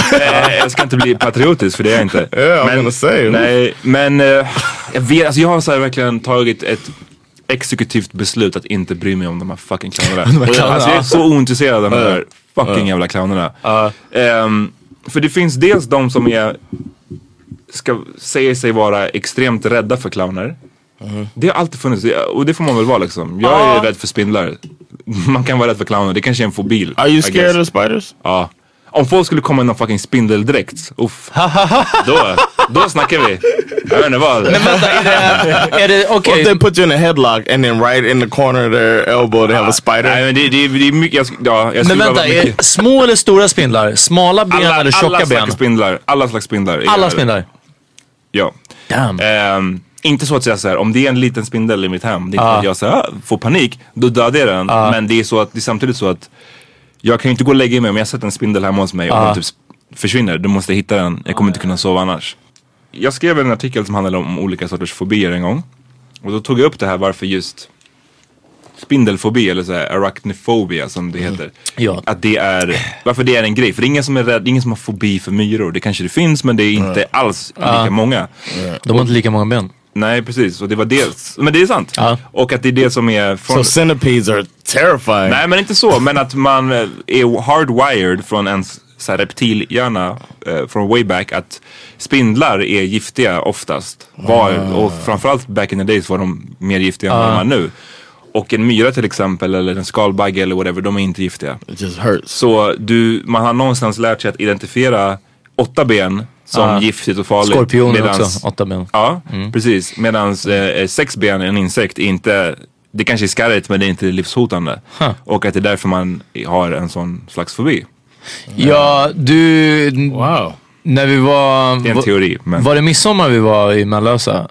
Eh, jag ska inte bli patriotisk för det är jag inte. Yeah, I'm say. Nej, men eh, jag, vet, alltså jag har så här verkligen tagit ett exekutivt beslut att inte bry mig om de här fucking clownerna. <laughs> De här clownerna, alltså, jag är så <laughs> ointresserad av de där fucking jävla clownerna. Ehm, för det finns dels de som är, ska, säger sig vara extremt rädda för clowner. Det har alltid funnits och det får man väl vara liksom. Jag är Ja. rädd för spindlar. Man kan vara rädd för clowner, det kanske är en fobi. Are you I scared of spiders? Ja. Om folk skulle komma i någon fucking spindeldräkt, uff. <laughs> då, då snackar vi. Jag vet inte vad. Men vänta, är det, är det <laughs> okej? if they put you in a headlock and then right in the corner of their elbow they have a spider. Nej men det, det, det är mycket, jag, ja, jag Men vänta, är små eller stora spindlar? Smala ben alla, eller tjocka alla ben? slags spindlar. Alla slags spindlar. Alla spindlar? Ja. Damn. Ehm, inte så att säga så här, om det är en liten spindel i mitt hem, det är inte Ah. att jag så här, ah, får panik, då dödar jag den. Ah. Men det är, så att, det är samtidigt så att jag kan ju inte gå och lägga mig om jag sätter en spindel hemma hos mig och Ah. den typ försvinner. Då måste hitta den, jag kommer inte kunna sova annars. Jag skrev en artikel som handlade om olika sorters fobier en gång. Och då tog jag upp det här varför just spindelfobi eller så här arachnofobia som det heter. Ja. Att det är, varför det är en grej. För det är ingen som är rädd, ingen som har fobi för myror. Det kanske det finns men det är inte alls lika Ja. många. De har inte lika många ben. Nej precis, och det var det. Men det är sant. Ja. Och att det är det som är från... So centipedes are terrifying. Nej men inte så, men att man eh, är hardwired från ens så här, reptilhjärna eh, från way back att spindlar är giftiga oftast. Var, Och framförallt back in the days var de mer giftiga än vad de är nu. Och en myra till exempel eller en skalbagge eller whatever, de är inte giftiga. It just hurts. Så du, man har någonstans lärt sig att identifiera åtta ben som Ja. giftigt och farligt. Skorpioner medans- också, åtta ben. Ja, precis. Medan eh, sex ben, en insekt, är inte, det kanske är skarrigt men det är inte livshotande. Huh. Och att det är därför man har en sån slags fobi. Ja, du... Wow. När vi var... Det är en teori. Men... Var det midsommar vi var i Mellösa?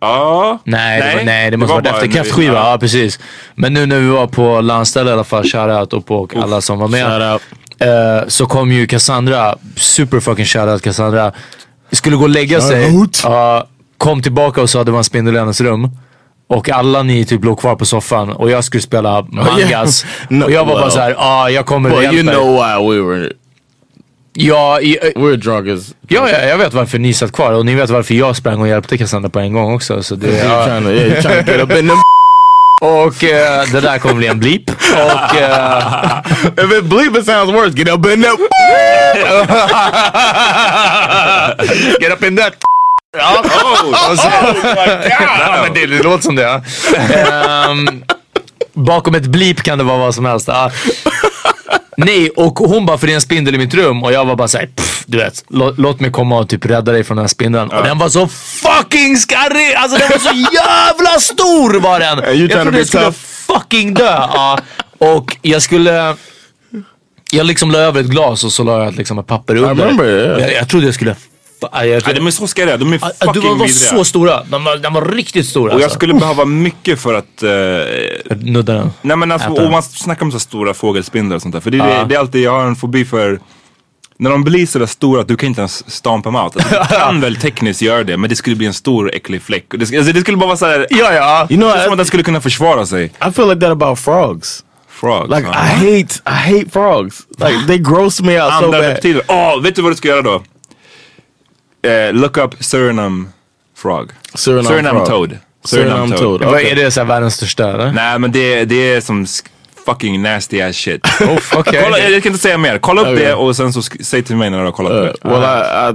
Ja. Nej, det, var, nej, det måste var varit efter kräftskiva. ja. Ja. precis. Men nu när vi var på landställe i alla fall, shoutout och på alla som var med. Eh, så kom ju Cassandra, super fucking shoutout Cassandra. Skulle gå och lägga sig. Ja, kom tillbaka och sa att det var en spindel i hennes rum. Och alla ni typ låg kvar på soffan och jag skulle spela mangas. No, och jag var bara well. såhär, ja ah, jag kommer But you know why we were Ja, i, we were drunk as ja, ja, jag vet varför ni satt kvar och ni vet varför jag sprang och hjälpte Cassandra på en gång också. Så det, you're ja. trying to yeah, you're trying to get up in them. <laughs> Och uh, det där kommer bli en bleep. Och Uh, If it bleep it sounds worse. Get up in that get up in that Ja, och så, Nej, men det, det låter som det. Ja. Bakom ett blip kan det vara vad som helst. Uh, Nej, och hon bara för det är en spindel i mitt rum och jag var bara såhär, du vet, lå, låt mig komma och typ rädda dig från den här spindeln. Och den var så fucking skarrig! Alltså den var så <laughs> jävla stor var den! Jag trodde jag skulle tough? fucking dö. Ja. Och jag skulle... Jag liksom la över ett glas och så la jag liksom ett papper under. remember, yeah. jag, jag trodde jag skulle... Jag Ja, de är så scariga, de är fucking du var, var så stora. De var, de var riktigt stora. Och jag alltså. skulle behöva mycket för att... Eh, Nudda den. nej men alltså, Äta. om man snackar om så stora fågelspindlar och sånt där. För det, är- det är alltid, jag har en fobi för... När de blir sådär stora att du kan inte ens stampa dem out. Alltså, du kan <laughs> väl tekniskt göra det men det skulle bli en stor äcklig fläck. Och Det, alltså, det skulle bara vara såhär... Ja, ja. You know, Det är som att den skulle kunna försvara sig. I feel like that about frogs. Frogs. Like ja. I hate I hate frogs. Like they gross me out so Andra bad. reptiler. Åh, vet du vad du ska göra då? Eh, look up Surinam frog. Suriname frog. toad. Suriname toad. Vad Okay. Är det så här världens största eller? Nej men det, det är som fucking nasty ass shit. <laughs> Oh, okej. Kolla, jag kan inte säga mer. Kolla upp Okay. det och sen så sk- säg till mig när du har kollat Uh, upp det. well, I,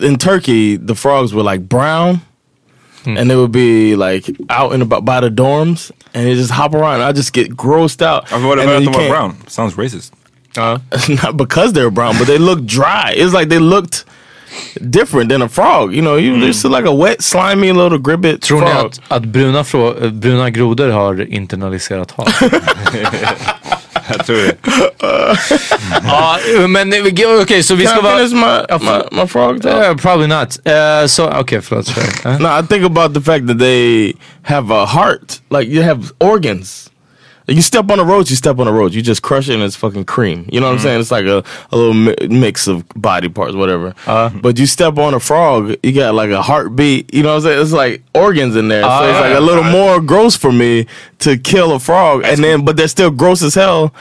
I, I, in Turkey, the frogs were like brown, and they would be like out in about by the dorms, and they just hop around. I just get grossed out. Varför var det And för then att de you var can't- brown? Sounds racist. <laughs> Not because they're brown, but they look dry. It's like they looked different than a frog. You know, you just like a wet, slimy little gribbet Tror ni frog. att, att bruna, frå, eh, bruna grodor har internaliserat hat? <laughs> Jag tror det. ja, men eh, okej så vi Can ska I vara... finish my, my, my frog talk? Uh, probably not. Uh, så okej, förlåt. Uh. No, I think about the fact that they have a heart. Like you have organs. You step on a roach, you step on a roach. You just crush it and it's fucking cream. You know what I'm mm-hmm. saying? It's like a, a little mi- mix of body parts, whatever. Uh-huh. but you step on a frog, you got like a heartbeat. You know what I'm saying? It's like organs in there. so it's like a uh-huh. little more gross for me to kill a frog. And then, but they're still gross as hell.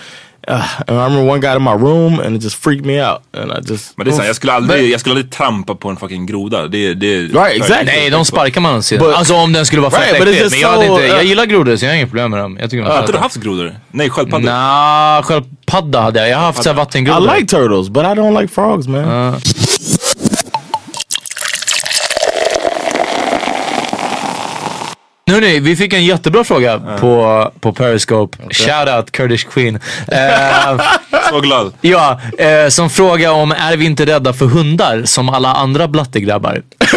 Uh, I remember one got in my room and it just freaked me out. And I just... Men det är sant, jag skulle aldrig, jag skulle aldrig trampa på en fucking groda. Det, det, Right, exactly. Nej, de sparkar man åt But- Alltså om den skulle vara Right, fett äcklig. Men jag, so, inte, jag uh, gillar grodor så jag har inga problem med dem. Jag tycker är Har inte du haft grodor? Nej, sköldpaddor? Nja, sköldpadda hade jag. Jag har haft såhär I vattengrodor. like turtles, but I don't like frogs, man. Hörrni, vi fick en jättebra fråga på, på Periscope. Shoutout Kurdish Queen. Eh, <laughs> Så glad. ja, eh, som fråga om är vi inte rädda för hundar som alla andra blattegrabbar? <laughs>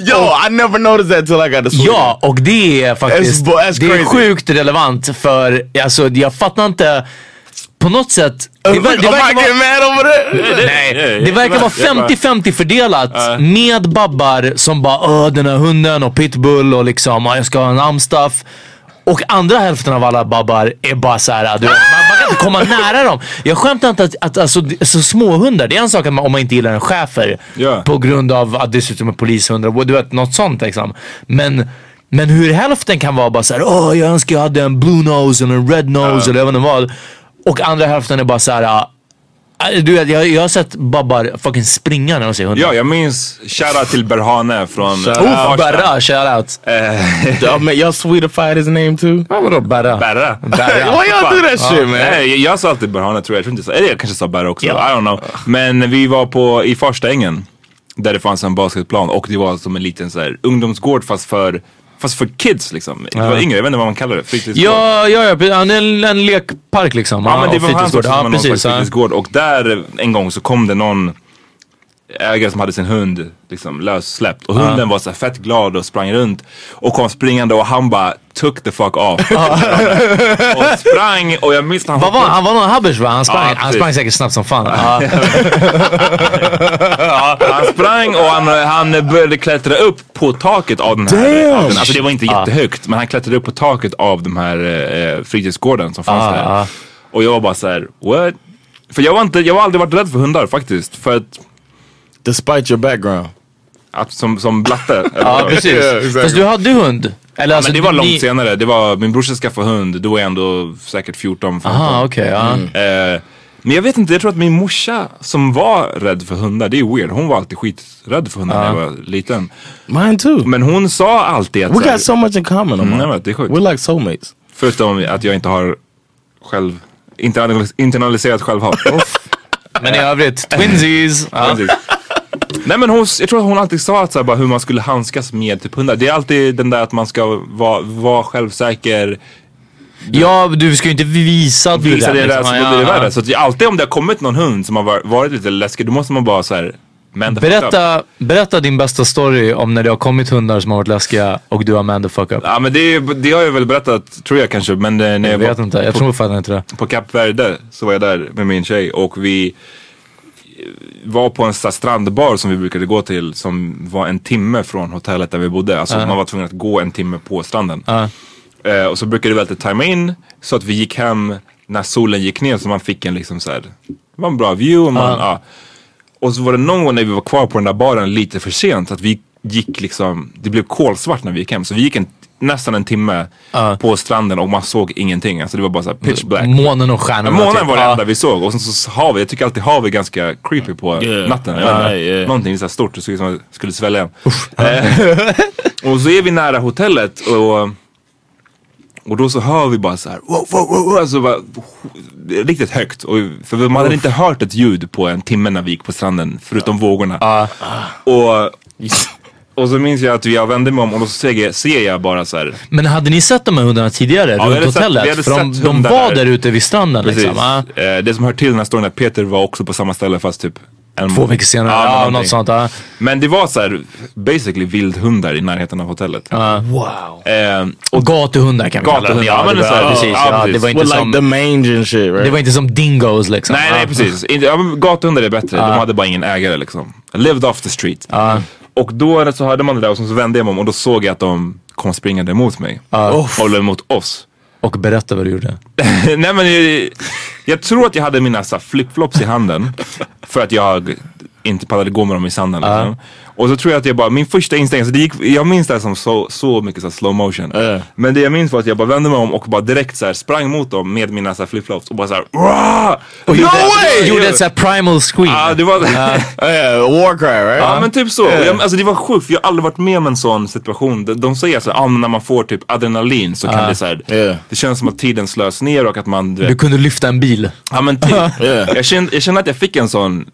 Yo, I never noticed that till I got to Sweden. Ja, och det är faktiskt That's- that's det är sjukt relevant för alltså, jag fattar inte på något sätt. Det, ver- det verkar vara, getting mad over there? nej, det verkar vara 50-50 fördelat med babbar som bara Åh, den här hunden och pitbull och liksom "Ja, jag ska ha en amstaff. Och andra hälften av alla babbar är bara så här, du man, man kan inte komma nära dem. Jag skämtar inte att, att alltså, det- så små hundar, det är en sak att man, om man inte gillar en schäfer Ja. på grund av att dessutom är polishundar och du vet något sånt liksom. Men, men hur hälften kan vara bara så här, åh jag önskar jag hade en blue nose eller en red nose eller jag vet inte vad. Och andra hälften är bara så här, ah, du vet jag, jag har sett babbar fucking springa när de ser hundar. Ja, jag minns shoutout till Berhane från Shout out. Oh, Farsta. Berra, shoutout. Y'all, ma- y'all swedified his name too? Vadå Berra? Berra. Why y'all do that shit, man? Nej, jag, jag sa alltid Berhane tror jag. jag tror inte jag sa, eller jag kanske sa Berra också. Ja. I don't know. Men vi var på, i Farsta ängen. Där det fanns en basketplan och det var som en liten så här, ungdomsgård fast för, fast för kids liksom. Det var yngre, jag vet inte vad man kallar det. Fritidsgård. Ja, ja, ja, ja, en, en lekpark liksom. Ja men det var hans också som Ja, någon precis. slags Ja. fritidsgård och där en gång så kom det någon ägare som hade sin hund liksom lössläppt och hunden var så fett glad och sprang runt och kom springande och han bara took the fuck off. <laughs> och sprang och jag minns han Vad var han? Var någon habbers va? Han sprang, Ja, han precis. sprang säkert snabbt som fan. <laughs> Ja, han sprang och han, han började klättra upp på taket av den här. Av den, alltså det var inte jättehögt men han klättrade upp på taket av de här eh, fritidsgården som fanns Ah, där. ah. Och jag var bara så här: what? För jag, var inte, jag har aldrig varit rädd för hundar faktiskt. För att, Despite your background. att som, som blatte. <laughs> ja, precis. Yeah, exactly. Fast du hade hund? Eller alltså, men det var långt ni... senare. Det var, min brorsa skaffade hund, då var jag ändå säkert 14, 15. Aha, okej. ja. Eh, men jag vet inte, jag tror att min morsa som var rädd för hundar, det är weird. Hon var alltid skiträdd för hundar när jag var liten. Mine too. Men hon sa alltid att... We här- got so much in common. Mm, jag vet, det är sjukt. We're like soulmates. Förutom att jag inte har själv internalis- internaliserat självhat. <laughs> Men i övrigt, <laughs> twinsies. Ja. Nej men hon, jag tror att hon alltid sa att så här, bara hur man skulle handskas med typ hundar. Det är alltid den där att man ska vara, vara självsäker, ja, du ska ju inte visa att du är det rädd, där liksom. så Ja, blir det värre. Så att alltid om det har kommit någon hund som har var- varit lite läskig, då måste man bara så här. Man the. Berätta, berätta din bästa story om när det har kommit hundar som har varit läskiga och du har man the fuck up. Ja men det, det har jag väl berättat, tror jag kanske. Men eh, när Jag jag, vet var inte, jag på, tror fan inte det. på Kap Verde så var jag där med min tjej och vi var på en strandbar som vi brukade gå till som var en timme från hotellet där vi bodde. Alltså man var tvungen att gå en timme på stranden. Eh, och så brukade vi alltid tajma in så att vi gick hem när solen gick ner så man fick en liksom så här, det var en bra view. Och, man, ja. och så var det någon gång när vi var kvar på den där baren lite för sent att vi gick liksom, det blev kolsvart när vi gick hem. Så vi gick en, nästan en timme på stranden och man såg ingenting. Alltså det var bara så här pitch black. Månen och stjärnorna. Månen typ. var det enda vi såg och sen så hav jag tycker alltid hav är ganska creepy på Yeah. natten. Inte, yeah. Någonting så här stort, det såg ut som att jag skulle svälja en. <laughs> Och så är vi nära hotellet och och då så hör vi bara så här, wow, wow, wow, wow, alltså bara, riktigt högt. Och, för man hade inte hört ett ljud på en timme när vi gick på stranden, förutom vågorna. Och, och så minns jag att jag vände mig om och då ser jag, ser jag bara så här, Men hade ni sett de här hundarna tidigare Ja, runt sett- hotellet? hade För de, sett de var där. där ute vid stranden Precis. liksom. Ja. Eh, det som hör till den här storyn är att Peter var också på samma ställe fast typ en Två veckor senare, ja, någonting. något sånt. Ja. Men det var så här basically vildhundar i närheten av hotellet. Wow. Eh, Och gatuhundar kan vi kalla dem. Gatuhundar, ja, men det, så här, precis, ja, ja, det var inte like som... the mange and shit, right? Det var inte som dingoes liksom. nej, nej precis. Ja, gatuhundar är bättre. De hade bara ingen ägare liksom. Lived off the street. Och då så hörde man det där och så vände jag mig om och då såg jag att de kom springande mot mig. Och mot oss. Och berätta vad du gjorde. <laughs> Nej men jag, jag tror att jag hade mina så flipflops i handen. <laughs> För att jag inte pallade gå med dem i sanden. Liksom. Och så tror jag att jag bara, min första instinkt, så det gick, jag minns det här som så, så mycket så slow motion. Men det jag minns var att jag bara vände mig om och bara direkt så här sprang mot dem med mina så här flipflops och bara såhär no gjorde, way! gjorde ett sånt här primal scream. Ja, det var... <laughs> war cry right? Ja men typ så. Jag, alltså det var sjukt jag har aldrig varit med om en sån situation. De, de säger så här, ah, när man får typ adrenalin så kan det så här, Yeah. det känns som att tiden slös ner och att man du Du vet, kunde lyfta en bil. Ja men typ. <laughs> Yeah. jag, kände, jag kände att jag fick en sån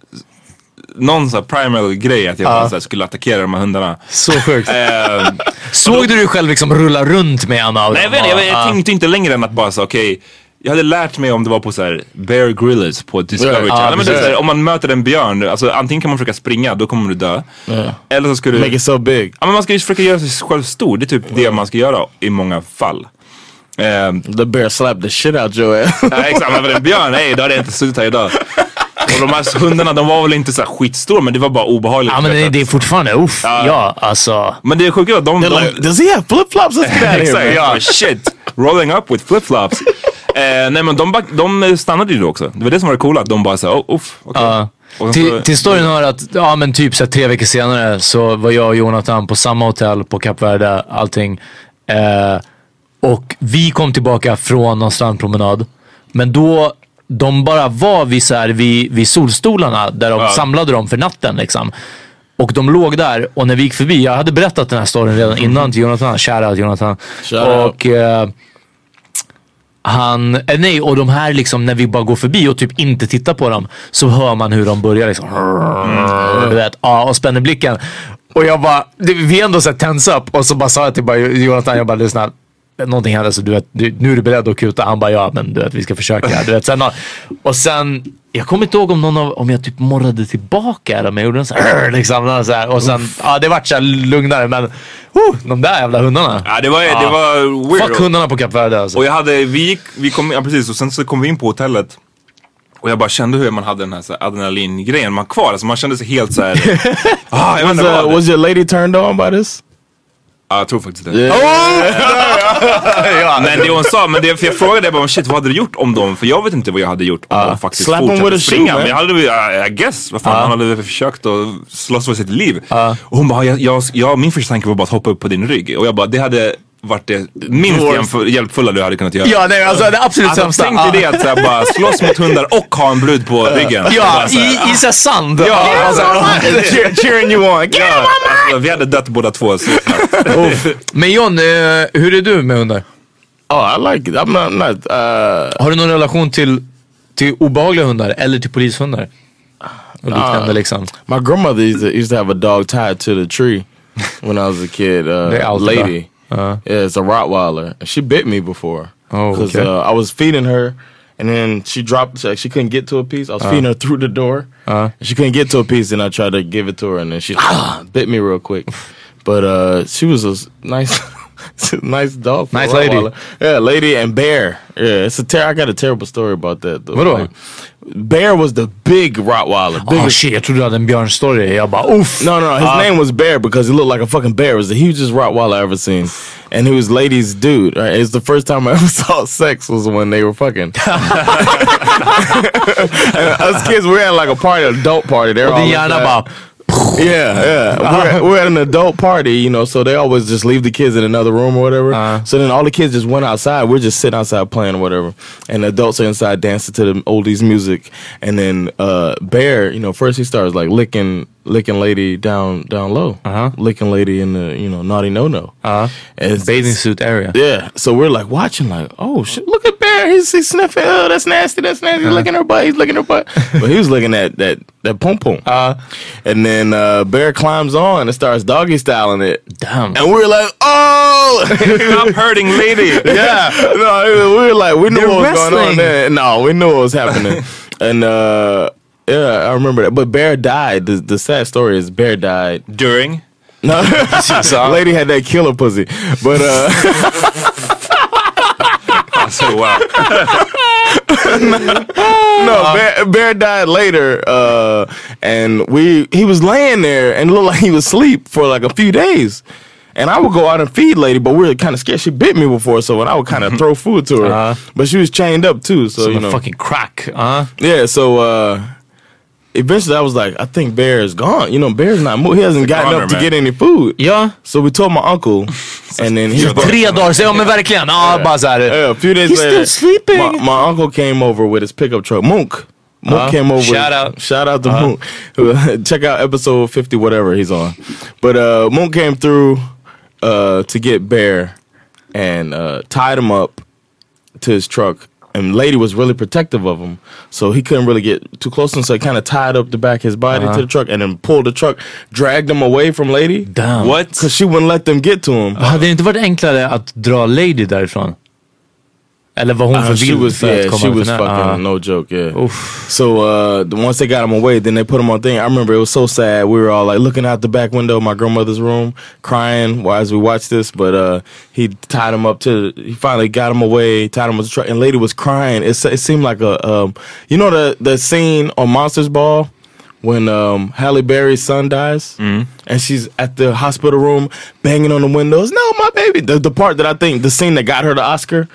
någon här primal grej att jag bara så här, skulle attackera de här hundarna. Så sjukt. <laughs> Eh, Såg du dig själv liksom rulla runt med en av nej jag dem? inte, jag, jag Ja. tänkte inte längre än att bara så okej jag hade lärt mig om det var på så här Bear Grylls på Discovery Ja, Channel. så här, om man möter en björn, alltså antingen kan man försöka springa, då kommer du dö. Eller så ska du... Make it so big. Ja men man ska ju försöka göra sig själv stor. Det är typ det man ska göra i många fall. Ehm, The bear slapped the shit out ass. nej exakt, men en björn, nej då hade jag inte suttit här idag. <laughs> Och de här hundarna de var väl inte så skitstora men det var bara obehagligt. Ja men det, det är fortfarande, uff. Ja. Ja, alltså. Men det är att de... De like, does he have flip flops? Let's get out of here. Exakt, ja shit. Rolling up with flip-flops. <laughs> eh, nej men de, de stannade ju då också. Det var det som var det coola. De bara såhär, oh, uff. Och sen Till, till storyn hör att, ja men typ så tre veckor senare så var jag och Jonathan på samma hotell på Kap Verde, allting. Eh, och vi kom tillbaka från någon strandpromenad. Men då, de bara var vid, så här, vid, vid solstolarna där de Ja. samlade dem för natten liksom. Och de låg där och när vi gick förbi, jag hade berättat den här storyn redan innan till Jonathan, shoutout Jonathan. Shoutout. Och eh, han, eh, nej och de här liksom när vi bara går förbi och typ inte tittar på dem så hör man hur de börjar liksom. Du vet, ja, och spänner blicken. Och jag bara, vi ändå såhär tense up och så bara sa jag till bara, Jonathan, jag bara lyssna. Någonting händer så du vet, du, nu är du beredd att kuta. Han bara ja men du vet vi ska försöka. Du vet, sen, och sen, jag kommer inte ihåg om någon av, om jag typ morrade tillbaka eller om jag gjorde en sån här, <clears throat> liksom, så här. Och sen, ja det vart så här lugnare men, oh, de där jävla hundarna. Ja det var, det var weird. Fuck hundarna på Kap Verde alltså. Och jag hade, vi gick, vi kom, ja precis och sen så kom vi in på hotellet. Och jag bara kände hur man hade den här, så här adrenalingrejen man kvar. Alltså man kände sig helt såhär, <laughs> ah, jag Was, uh, was your lady turned on by this? Ja jag tror faktiskt det. Yeah. <laughs> Men det hon sa, men det, för jag frågade bara shit vad hade du gjort om dem? För jag vet inte vad jag hade gjort om de faktiskt Slap with fortsatte shoe, springa. man. Men jag hade väl, uh, I guess, vad fan, han hade väl försökt att slåss för sitt liv. Och hon bara, jag, jag, jag, min första tanke var bara att hoppa upp på din rygg. Och jag bara, det hade varit det minst hjälpfull- hjälpfulla du hade kunnat göra. Ja nej alltså det absolut Alltså, sämsta. tänk dig det att såhär, bara slåss mot hundar och ha en brud på ryggen. Ja, Bara i, i såhär sand. Ja, alltså, <laughs> Cheer- cheering you on. Get ja, alltså, vi hade dött båda två. Så. Men John, eh, hur är du med hundar? Oh, I like it. I'm not not. Uh, Har du någon relation till, till obehagliga hundar eller till polishundar? Och liknande liksom. my grandmother used to, used to have a dog tied to the tree when I was a kid. Uh, lady. Uh-huh. Yeah, it's a Rottweiler. And She bit me before. Oh, Because okay. uh, I was feeding her, and then she dropped. She, she couldn't get to a piece. I was feeding her through the door. Uh-huh. She couldn't get to a piece, and I tried to give it to her, and then she bit me real quick. <laughs> But uh, she was a nice, <laughs> nice dog. Nice lady. Yeah, lady and bear. Yeah, it's a ter- I got a terrible story about that. Though. Vadå? bear was the big Rottweiler. Oh biggest- shit, jag trodde du hade en björnstory. Jag bara uff. no, no, his name was Bear because he looked like a fucking bear. It was the hugest Rottweiler I ever seen. And he was ladies' dude. Right? It's the first time I <laughs> ever saw sex was when they were fucking. <laughs> And us kids, we were at like a party, adult party. They're all din hjärna inside. bara... Yeah, yeah. We're, we're at an adult party, you know, so they always just leave the kids in another room or whatever. Uh-huh. so then all the kids just went outside. We're just sitting outside playing or whatever. And the adults are inside dancing to the oldies music. And then uh, Bear, you know, first he starts like licking licking lady down down low. Uh-huh. Licking lady in the, you know, naughty no no. Uh, It's- bathing suit area. yeah. So we're like watching, like, oh shit, look at Bear. He's, he's sniffing. Oh, that's nasty. That's nasty. He's licking her butt. He's licking her butt. <laughs> but he was looking at that that pom pom. Uh, And then uh, Bear climbs on and starts doggy styling it. damn. And we were like, oh! <laughs> Stop hurting lady. <laughs> yeah. No, we were like, we knew They're what was going on wrestling. there. No, we knew what was happening. and uh, yeah, I remember that. But Bear died. The, the sad story is Bear died. During? <laughs> No, lady had that killer pussy. But uh, <laughs> so wow. <laughs> no, Bear, Bear died later, uh, and we he was laying there and it looked like he was asleep for like a few days. And I would go out and feed lady, but we were kind of scared. She bit me before, so when I would kind of throw food to her, Uh-huh. but she was chained up too. So Som you know, fucking crack. Uh. yeah. So uh, eventually I was like, I think Bear is gone. You know, Bear's not moving. He hasn't gotten up to man. get any food. Ja. So we told my uncle, <laughs> and then he Tre dagar sen, ja men verkligen. Ja, bara såhär. Yeah, a few days He's later, still sleeping. My, my uncle came over with his pickup truck. Mook. Mook Uh, came over. shout out. Shout out to Uh. Mook. <laughs> Check out episode 50, whatever he's on. But uh, Mook came through uh, to get Bear and uh, tied him up to his truck. And Lady was really protective of him, so he couldn't really get too close him. So he kind of tied up the back of his body Uh-huh. to the truck, and then pulled the truck, dragged him away from Lady. Damn. What? Because she wouldn't let them get to him. Hade det inte varit enklare att dra Lady därifrån? Eller var hon Uh, för she vild was för yeah, att komma she was fucking nära? No joke, yeah. Oof. So uh the once they got him away, then they put him on thing. I remember it was so sad. We were all like looking out the back window of my grandmother's room, crying while as we watched this. But uh he tied him up to he finally got him away, tied him with the truck, and lady was crying. It it seemed like a um you know the the scene on Monsters Ball when um Halle Berry's son dies and she's at the hospital room banging on the windows. No, my baby. The, the part that I think the scene that got her the Oscar,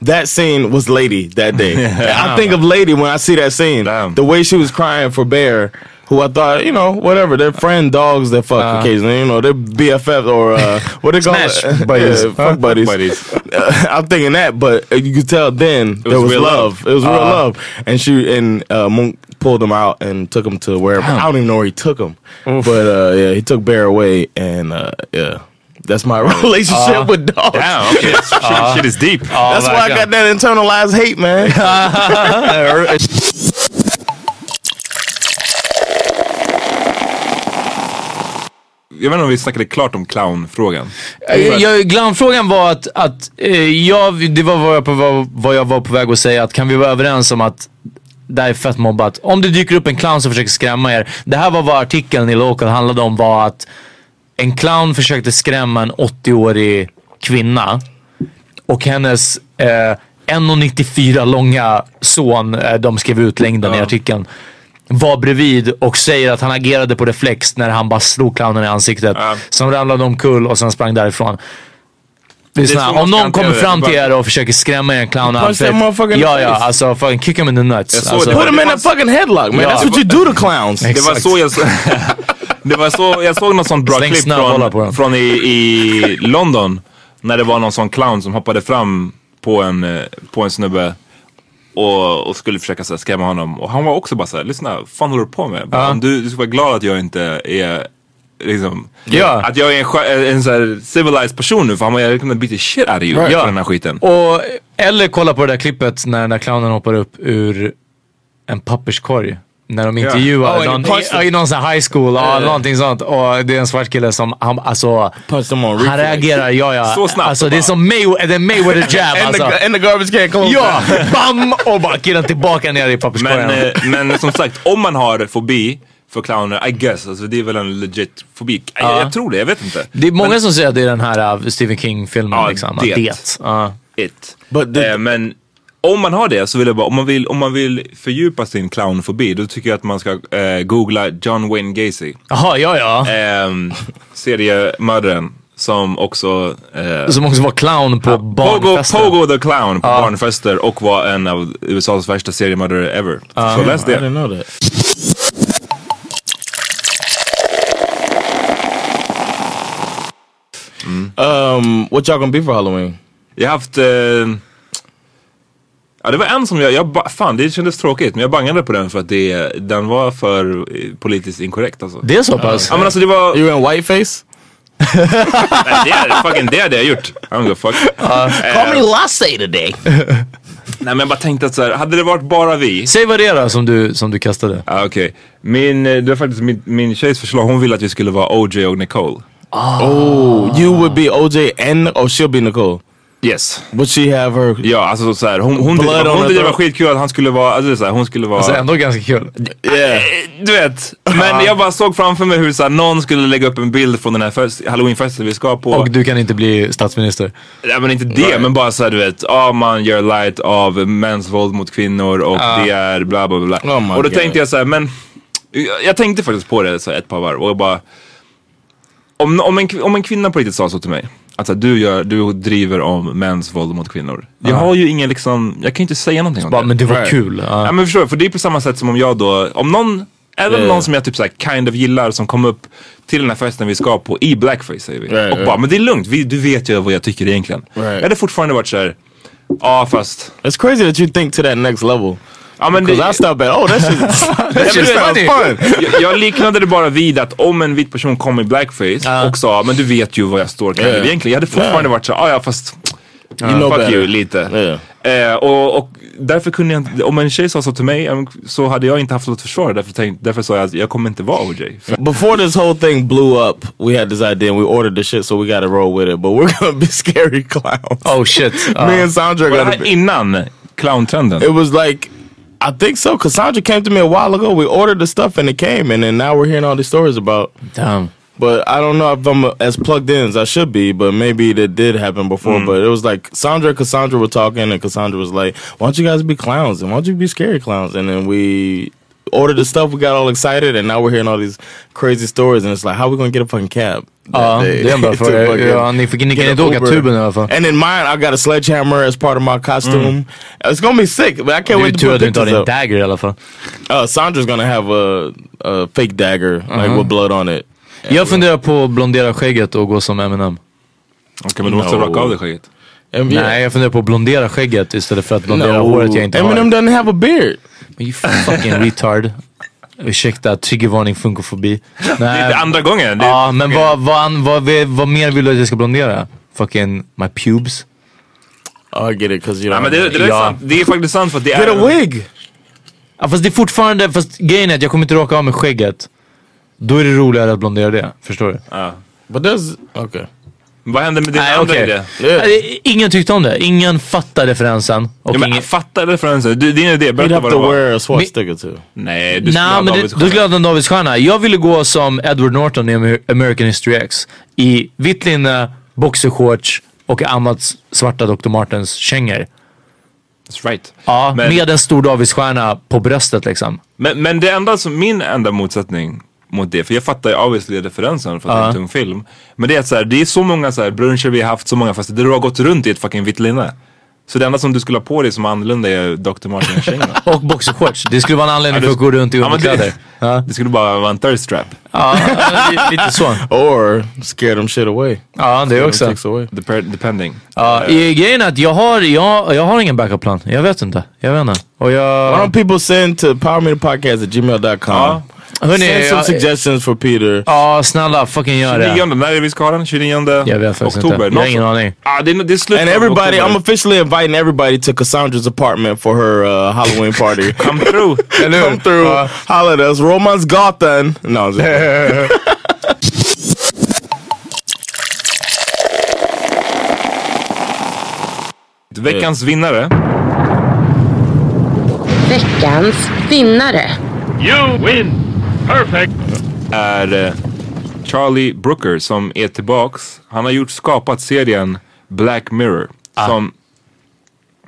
that scene was Lady that day. <laughs> I think of Lady when I see that scene. Damn. The way she was crying for Bear. Who I thought, you know, whatever, they're friend dogs that fuck occasionally, you know, they're BFF or uh, what they call it? <laughs> buddies. Yeah, fuck buddies. buddies. Uh, I'm thinking that, but uh, you could tell then there was was love. love. It was real Uh, love, and she and uh, Monk pulled him out and took him to wherever. I don't even know where he took him, but uh, yeah, he took Bear away, and uh, yeah, that's my <laughs> relationship with dogs. Damn, okay. <laughs> shit, shit is deep. That's why I got that internalized hate, man. Jag vet inte om vi snackade klart om clownfrågan. Eh, Jag, glamfrågan var att, att eh, jag, det var vad jag, på, vad, jag var på väg att säga, att kan vi vara överens om att det här är fett mobbat. Om det dyker upp en clown som försöker skrämma er. Det här var vad artikeln i Local handlade om var att en clown försökte skrämma en 80-årig kvinna och hennes eh, 1,94 långa son, eh, de skrev ut längden i artikeln, var bredvid och säger att han agerade på reflex när han bara slog clownen i ansiktet. Ja. Som ramlade omkull och sen sprang därifrån. Lyssna, om någon kommer fram till er och försöker skrämma er en clown in Ja ja, alltså fucking kick him in the nuts. Alltså. Put him in a fucking headlock, man. Yeah. That's what you do to clowns. Det var så jag, det var så, jag såg någon sån bra klipp från, från i, i London. När det var någon sån clown som hoppade fram på en, eh, på en snubbe och, och skulle försöka så här, skrämma honom. Och han var också bara såhär, lyssna, fan håller du på med? Bara, du, du ska vara glad att jag inte är Liksom, Ja. Att jag är en, en så här civilized person nu för han jag kommer beat the shit out of you Right. Ja. den här skiten. Och, eller kolla på det där klippet när, när clownen hoppar upp ur en papperskorg. När de intervjuar Oh, någon, punch i, i någon sån här high school, ja, någonting sånt. Och det är en svart kille som, han, alltså, han reagerar, ja ja. Så snabbt Alltså det är som May, är Mayweather <laughs> jab And, alltså. the, and the garbage can close. Ja, <laughs> bam! Och bara killen tillbaka ner i papperskorgen. Men, eh, men som sagt, om man har fobi för clowner, I guess, alltså det är väl en legit fobi. Jag, Ja. jag tror det, jag vet inte. det är många som säger att det är den här uh, Stephen King-filmen. Ja, liksom. det. det. Ja. It. But the- eh, men om man har det så vill jag bara, om man vill, om man vill fördjupa sin clownfobi då tycker jag att man ska eh, googla John Wayne Gacy. Jaha, ja ja. Eh, seriemördaren som också... Eh, Som också var clown på Pogo, barnfester. Pogo the Clown på barnfester och var en av USAs värsta seriemördare ever. Så läs I det. didn't know that. Um, what y'all gonna be for Halloween? Jag har haft... Eh, ja det var en som jag, jag... Fan det kändes tråkigt men jag bangade på den för att det, den var för eh, politiskt inkorrekt alltså. Det är så pass? Ja men alltså det var... You in whiteface? Nej, det, är, fucking, det hade jag gjort. I don't give fuck. <laughs> Call me Lasse today. <laughs> Nej men jag bara tänkte att så här, hade det varit bara vi. Säg vad det är då som du, som du kastade. Ja okej. Min, eh, det var faktiskt min, min tjejs förslag. Hon ville att vi skulle vara OJ och Nicole. Oh, you would be OJ and oh she'll be Nicole. Yes. Would she have her? Ja alltså så här, hon, hon, Blood hon, on hon tyckte det var skitkul att han skulle vara, alltså så här, hon skulle vara... Alltså ändå ganska kul. Yeah. Du vet, men jag bara såg framför mig hur så här, någon skulle lägga upp en bild från den här fest, halloweenfesten vi ska på. Och du kan inte bli statsminister. Ja men inte det, men bara såhär du vet, ja man gör light av mäns våld mot kvinnor och det är bla bla bla. Oh och då God. tänkte jag så här, men jag- tänkte faktiskt på det så här, ett par varv och jag bara om, om, en, om en kvinna på riktigt sa så till mig att så här, du, gör, du driver om mäns våld mot kvinnor. Jag har ju ingen liksom, jag kan ju inte säga någonting om Bara, det. men det var Right. kul. Ja. Ja men förstår för det är på samma sätt som om jag då, om någon Även Yeah. någon som jag typ såhär kind of gillar som kom upp till den här festen vi ska på i blackface säger vi. Right, och right. bara, men det är lugnt, vi, du vet ju vad jag tycker egentligen. Right. Jag hade fortfarande varit såhär, ja fast... It's crazy that you think to that next level. Ja, men Because I stop at, oh that shit, that shit sounds fun. jag, jag liknade det bara vid att om en vit person kom i blackface och sa, men du vet ju vad jag står of Yeah. egentligen. Jag hade fortfarande Yeah. varit så, ah, ja fast You know fuck better. you lite. Eh, och, och därför kunde jag inte, om en tjej sa så till mig så hade jag inte haft något försvar. Därför, därför sa jag att jag kommer inte vara OJ. Before this whole thing blew up, we had this idea and we ordered the shit, so we got to roll with it. But we're gonna be scary clowns. Oh shit. <laughs> Me and Sandra Var det got här to be. innan clowntrenden? It was like, I think so. Cassandra came to me a while ago. We ordered the stuff and it came, and then now we're hearing all these stories about. Damn. But I don't know if I'm as plugged in as I should be. But maybe that did happen before. Mm. But it was like Sandra and Cassandra were talking, and Cassandra was like, "Why don't you guys be clowns? And why don't you be scary clowns?" And then we ordered the stuff. We got all excited, and now we're hearing all these crazy stories. And it's like, how are we gonna get a fucking cab? that Ja, day det är en bra to fråga. fucking Ja, ni fick ni kan get inte an åka Uber? tuben i alla fall. And in mine, I got a sledgehammer as part of my costume. It's gonna be sick, but I can't Det wait to put att du inte har pictures din dagger i alla fall. Uh, Sandra's gonna have a, a fake dagger, Uh-huh. with blood on it. Jag funderar på att blondera skägget och gå som Eminem. Okej, men du måste No. raka av dig skägget. And yeah. Nej, jag funderar på att blondera skägget istället för att blondera håret jag inte Eminem har. doesn't have a beard. Men you fucking retard. Ursäkta, triggervarning funkofobi. Det är andra gången. Det, Ja, men vad, vad, vad, vad, vad mer vill du att jag ska blondera? Fucking my pubes? I get it, cause you ja, don't. men det, det, är Ja. sant. det är faktiskt sant för att det get är... a wig. Ja, fast det är fortfarande, fast grejen är att jag kommer inte raka av med skägget. Då är det roligare att blondera det. Förstår du? Ja. But there's okay. Vad hände med din Nej, andra okej. idé? Nej, Ingen tyckte om det. Ingen fattar referensen. Och Ja, men, ingen... fatta referensen. Du, din idé, berätta vad det to var. wear a swastika too. Nej, du skulle ha men då skulle ha en Davidsstjärna. Jag ville gå som Edward Norton i Amer- American History X. I vitt linne, boxershorts och Amats svarta Dr. Martens kängor. That's right. Ja, Men- med en stor Davidsstjärna på bröstet liksom. Men, men det enda som, min enda motsättning mot det, för jag fattar ju obviously referensen för att det är en tung film. Men det är att så här, det är så många så här, bruncher vi har haft, så många fast du har gått runt i ett fucking vitt linne. Så det enda som du skulle ha på dig som är annorlunda är Dr. Martens kängor. Och boxershorts. Det skulle vara en anledning Ja, för att gå runt i det- underkläder. Ja, <laughs> Det skulle bara vara en thirst trap. ja li- lite så. <laughs> Or scare them shit away. Ja, det också. Dep- depending. Ja, i- grejen är att jag har, jag, jag har ingen backup-plan. Jag vet inte. Jag vet inte. Och Why jag... don't people send to powermeterpodcast at gmail.com? Ja. Hörni, Send some suggestions for Peter. Ja, snälla fucking gör det. 29, när är vi ska ha den? 29 Jag vet faktiskt oktober? inte. Jag har ingen aning. Ah, det, det är slutet And everybody. I'm officially inviting everybody to Cassandra's apartment for her uh, Halloween party. <laughs> Come through. Come through, holla at us. Romans Gatan. No, I'm just- <laughs> Veckans vinnare. Veckans vinnare. Är eh, Charlie Brooker som är tillbaks. Han har gjort, skapat serien Black Mirror. Som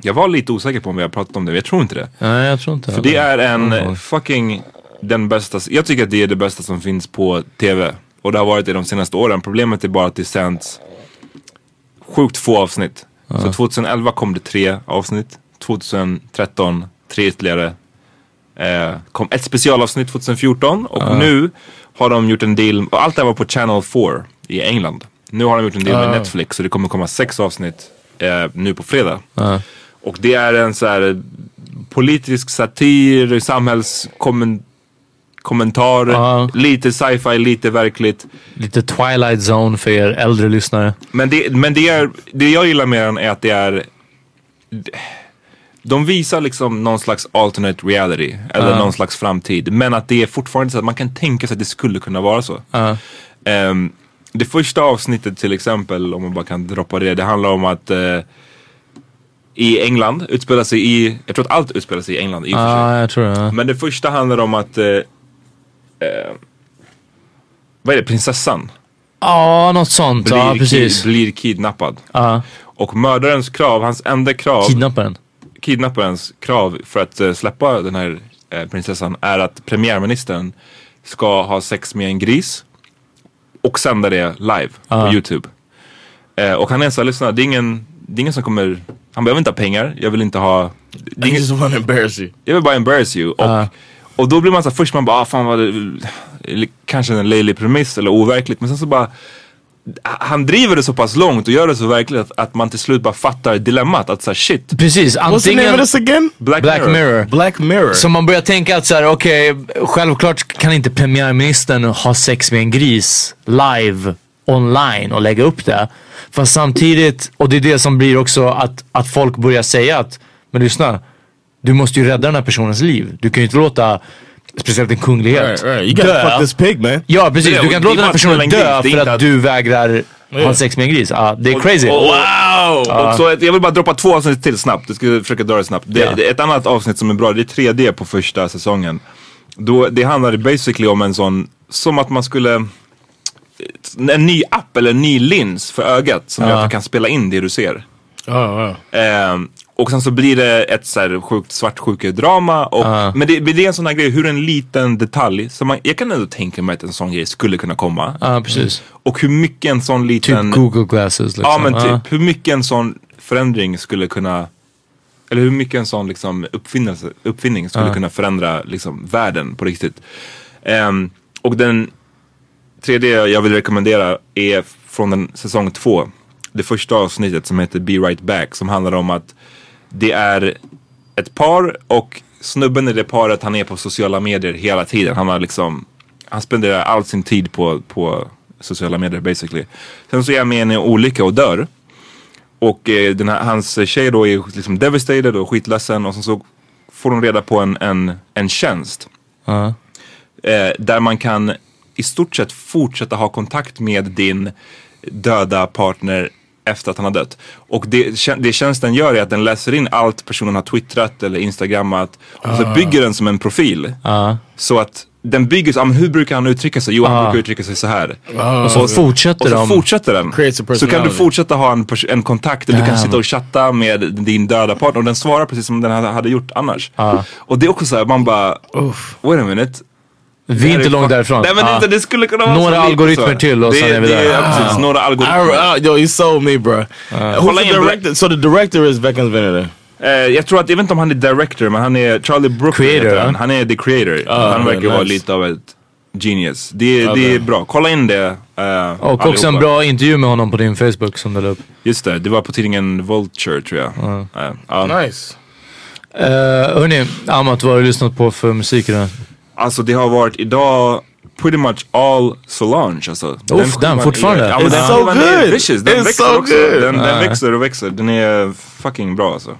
jag var lite osäker på om vi har pratat om det, men jag tror inte det. Nej, jag tror inte För det är en Mm. fucking den bästa, jag tycker att det är det bästa som finns på TV. Och det har varit det de senaste åren. Problemet är bara att det sänds sjukt få avsnitt. Så 2011 kom det tre avsnitt. 2013 tre ytterligare. Eh, kom ett specialavsnitt 2014 och nu har de gjort en deal, och allt det här var på Channel 4 i England. Nu har de gjort en deal med Netflix så det kommer komma sex avsnitt eh, nu på fredag. Och det är en så här politisk satir, samhällskommentar, Ja. lite sci-fi, lite verkligt. Lite Twilight Zone för er äldre lyssnare. Men det, men det, är, det jag gillar med den är att det är de visar liksom någon slags alternate reality eller någon slags framtid. Men att det är fortfarande så att man kan tänka sig att det skulle kunna vara så. Ehm, det första avsnittet till exempel, om man bara kan droppa det, det handlar om att eh, i England, utspelar sig i, jag tror att allt utspelar sig i England i och för sig. Ja, jag tror det. Men det första handlar om att, eh, eh, vad är det, prinsessan Ja, något sånt. blir, Ja, precis. ki- blir kidnappad. Ja. Och mördarens krav, hans enda krav, Kidnapparen. Kidnapparens krav för att eh, släppa den här eh, prinsessan är att premiärministern ska ha sex med en gris och sända det live på YouTube. Eh, och han är så här, lyssna, det är ingen, det är ingen som kommer, han behöver inte ha pengar, jag vill inte ha, det är I ingen, just want to embarrass you. jag vill bara embarrass you. Och, och då blir man så här, först man bara, ah, fan vad det, kanske en löjlig premiss eller overkligt. Men sen så bara, han driver det så pass långt och gör det så verkligt att, att man till slut bara fattar dilemmat. Att såhär shit. Precis, What's the name of this again? Black, Black Mirror. Black Mirror. Så man börjar tänka att så här, okej, självklart kan inte premiärministern ha sex med en gris live online och lägga upp det. Fast samtidigt, och det är det som blir också att, att folk börjar säga att, men lyssna, du måste ju rädda den här personens liv. Du kan ju inte låta Speciellt en kunglighet. Right, right. You gotta fuck this pig man. Ja precis, Det- du kan inte låta den här personen dö för att att- du vägrar ha sex med en gris. Ja, det är crazy. Och, Wow! och så ett, jag vill bara droppa två avsnitt till snabbt. Jag ska försöka dra det snabbt. Det, det, ett annat avsnitt som är bra, det är tredje på första säsongen. Då, det handlar basically om en sån, som att man skulle en ny app eller en ny lins för ögat som gör att du kan spela in det du ser. Oh, wow. Ehm, och sen så blir det ett så här sjukt svartsjukedrama. Och, Men det, det är en sån här grej, hur en liten detalj, som man, jag kan ändå tänka mig att en sån grej skulle kunna komma. Ja precis. Och hur mycket en sån Typ liten... Google glasses liksom. Ja men typ, Ja. hur mycket en sån förändring skulle kunna eller hur mycket en sån liksom uppfinnelse, uppfinning skulle kunna förändra liksom världen på riktigt. Ehm, och den tredje jag vill rekommendera är från den säsong två. Det första avsnittet som heter Be Right Back som handlar om att det är ett par och snubben i det paret han är på sociala medier hela tiden. Han har liksom, han spenderar all sin tid på, på sociala medier basically. Sen så är han med i en olycka och dör. Och eh, den här, hans tjej då är liksom devastated och skitledsen och sen så får hon reda på en, en, en tjänst. Ja. Eh, där man kan i stort sett fortsätta ha kontakt med din döda partner efter att han har dött. Och det, det tjänsten gör är att den läser in allt personen har twittrat eller instagrammat och så bygger den som en profil. Ja. Så att den bygger så, ah, men hur brukar han uttrycka sig? Jo, han brukar uttrycka sig så här. Och så fortsätter Och så de. fortsätter den. Så kan du fortsätta ha en, en kontakt där du kan sitta och chatta med din döda partner och den svarar precis som den hade, gjort annars. Och det är också så här, man bara, wait a minute. Vi är inte långt därifrån. Nej men det, det skulle kunna vara Några algoritmer så. till och sen är vi det, där. Ja, precis, några I, algoritmer. uh, yo, you sold me, bro. Uh, who's the director? So the director is Veckans Vinnare. Eh, jag tror att, jag vet inte om han är director men han är Charlie Brooker Creator, han. han är the creator. Ah, han verkar nice. vara lite av ett genius. Det, det är bra, kolla in det. eh, Och också en bra intervju med honom på din Facebook som du la upp. Just det, det var på tidningen Vulture tror jag. Ja. Nice. Uh, hörni, Amat vad har du lyssnat på för musik idag? Alltså det har varit idag pretty much all Solange alltså. den skivan fortfarande? Ja, men It's den so good. vicious. Den It's växer so också. good. Den, den Ja. växer och växer. Den är fucking bra alltså.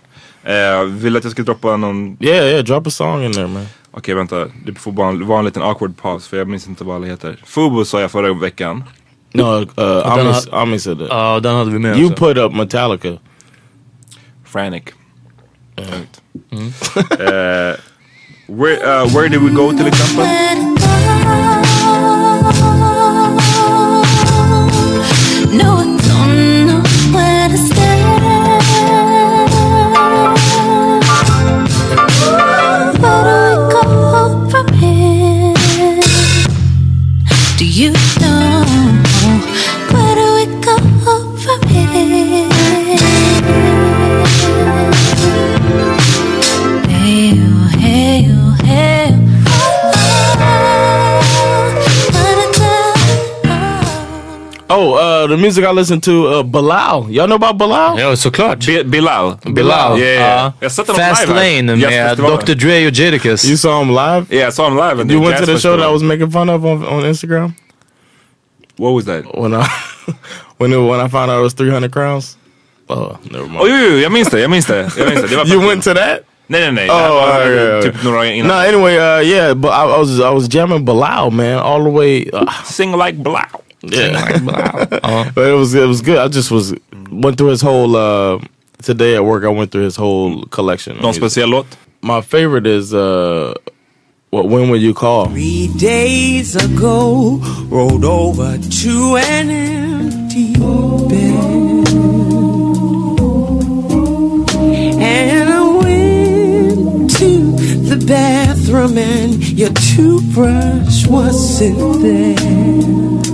Eh, vill att jag ska droppa någon... Yeah, yeah. Drop a song in there, man. Okej vänta, det får bara vara en liten awkward paus för jag minns inte vad alla heter. Fubu sa jag förra veckan. No, uh, Ami, Ami said that. Ja, den hade vi med you också. put up Metallica. Frantic. Right. Eh, where, uh, where did we go till exempel? No, uh, the music I listen to, uh, Bilal. Y'all know about Bilal? Ja, såklart. Bi- Bilal. Bilal. Yeah, yeah. Ja. Jag sett honom Fast live här. Lane med Jazzfestivalen. Dr Dre och Jadakiss. You saw him live? Yeah, I saw him live. You went to the show that I was making fun of on, on Instagram? What was that? When I <laughs> when it, when I found out it was 300 crowns? Oh, never mind. Oh, jo, jo, jag minns det. Jag minns det. Jag minns det. det you went to that? Nej, nej, nej. Oh, Det här var okay, okay. typ några innan. No, anyway, uh, yeah, but I, I was I was jamming Bilal, man, all the way. Uh, Sing like Bilal. Yeah, <laughs> but it was it was good. I just was went through his whole uh, today at work. I went through his whole collection. of Någon music. speciell låt? My favorite is uh, what when will you call? Three days ago, rolled over to an empty bed. And I went to the bathroom and your toothbrush wasn't there.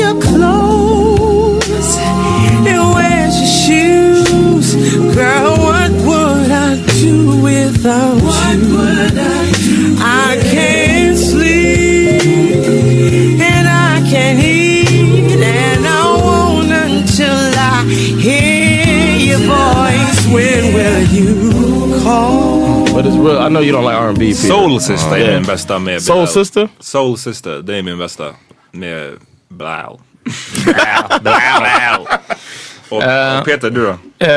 Where's your clothes? And where's your shoes? Girl, what would I do with without you? I can't sleep and I can't eat and I won't until I hear your voice. When will you call? But it's real. I know you don't like R&B. Peter. Soul Sister är Yeah. min bästa med Soul Sister? Soul Sister, det är min bästa med Bilal, Bilal. Och, Eh. och Peter, du då? Eh,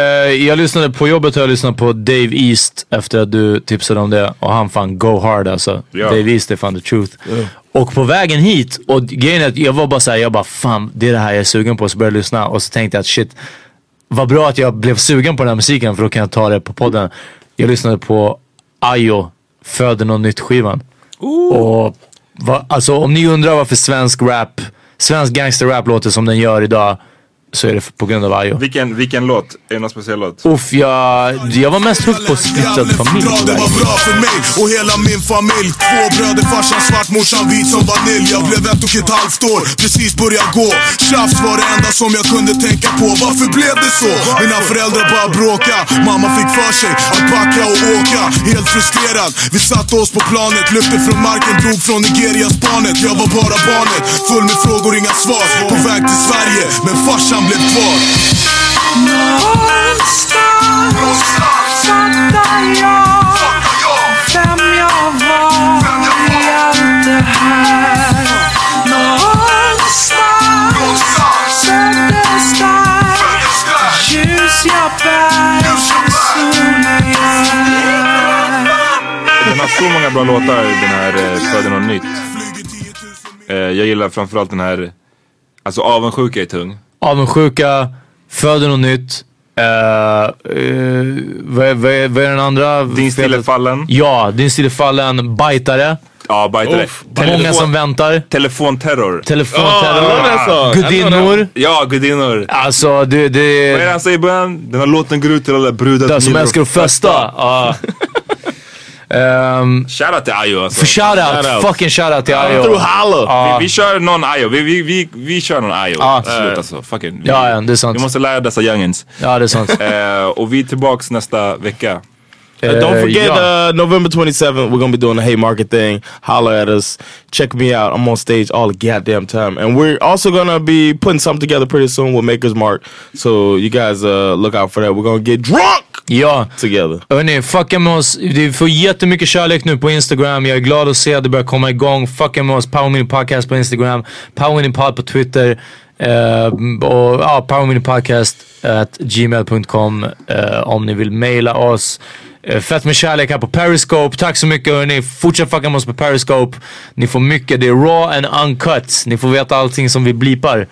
jag lyssnade på jobbet och jag lyssnade på Dave East efter att du tipsade om det och han fan go hard alltså. Ja. Dave East är fan the truth. Och på vägen hit, och grejen är att jag var bara såhär, jag bara fan det är det här jag är sugen på. Så började jag lyssna och så tänkte jag att shit, vad bra att jag blev sugen på den här musiken för då kan jag ta det på podden. Jag lyssnade på Ayo, Föder något nytt skivan. Och va, alltså om ni undrar varför svensk rap, svensk gangsterrap låter som den gör idag så är det på grund av Ayo. Vilken, vilken låt? Är det någon speciell låt? Uff, jag, jag var mest hooked på Splittrad familj. Det var bra för mig och hela min familj. Två bröder, farsan svart, morsan vit som vanilj. Jag blev ett och ett halvt år, precis börjat gå. Tjafs var det enda som jag kunde tänka på. Varför blev det så? Mina föräldrar bara bråka. Mamma fick för sig att packa och åka. Helt frustrerad, vi satte oss på planet. Lyfte från marken, drog från Nigerias barnet. Jag var bara barnet, full med frågor, inga svar. På väg till Sverige, men farsan blev kvar Någonstans fattar jag vem jag var i allt det här. Någonstans föddes där ljus jag bär, solen jag. Den har så många bra låtar den här eh, Föder något nytt. Eh, jag gillar framförallt den här, alltså Avundsjuka är tung. Avundsjuka, Föder något nytt. Uh, vad, är- vad, är- vad är den andra? Din stil är fallen. Ja, Din stil är fallen. Bajtare. Ja, bajtare. Många som väntar. Telefonterror. Telefonterror. Oh, Gudinnor. Ja, gudinnor. Alltså det... det Vad är det han säger i början? Den här låten går ut till alla brudar som älskar att festa. Ja. <laughs> Ehm, Shoutout till Ayo alltså. shoutout, fucking shoutout till Ayo. Ja. Vi, vi kör någon Ayo, vi, vi, vi, vi kör någon Ayo. Ja. Absolut alltså. Fucking. Vi, Ja, ja, det är sant. Vi måste lära dessa youngins. Ja, det är sant. Eh, och vi är tillbaks nästa vecka. Uh, don't forget, ja. uh, November 27th, we're gonna be doing the Haymarket thing. Holler at us. Check me out. I'm on stage all the goddamn time. And we're also gonna be putting something together pretty soon with Maker's Mark. So you guys uh, look out for that. We're gonna get drunk Ja. together. Hörni, fucka med oss. Vi får jättemycket kärlek nu på Instagram. Jag är glad att se att det börjar komma igång. Fucka med oss. Power Mini Podcast på Instagram. Power Mini Pod på Twitter. Eh, och ja, Power Mini Podcast at gmail.com eh, om ni vill mejla oss. Eh, fett med kärlek här på Periscope. Tack så mycket hörni. Fortsätt fucka med oss på Periscope. Ni får mycket. Det är raw and uncut. Ni får veta allting som vi blipar.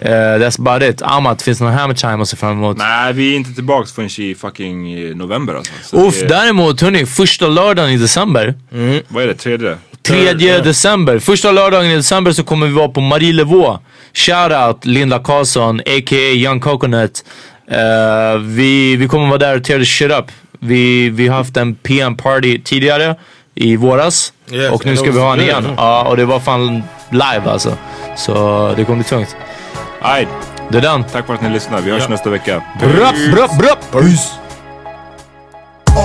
Eh, that's about it. Amat, finns det någon hammer time att se fram emot? Nej, vi är inte tillbaks förrän i fucking eh, november alltså. Så Uff, det- däremot hörni, första lördagen i december. Vad är det? Tredje? 3 december. Första lördagen i december så kommer vi vara på Marielevå. Shoutout Linda Karlsson, a.k.a. Young Coconut. Eh, vi, vi kommer vara där och tear the shit up. Vi, vi har haft en PM party tidigare i våras. Yes, och nu ska vi ha en igen. Ja, och det var fan live alltså. Så det kommer bli tungt. Aj, Det är den. tack för att ni lyssnar. Vi hörs nästa vecka. Brupp, brupp, brupp! Peace.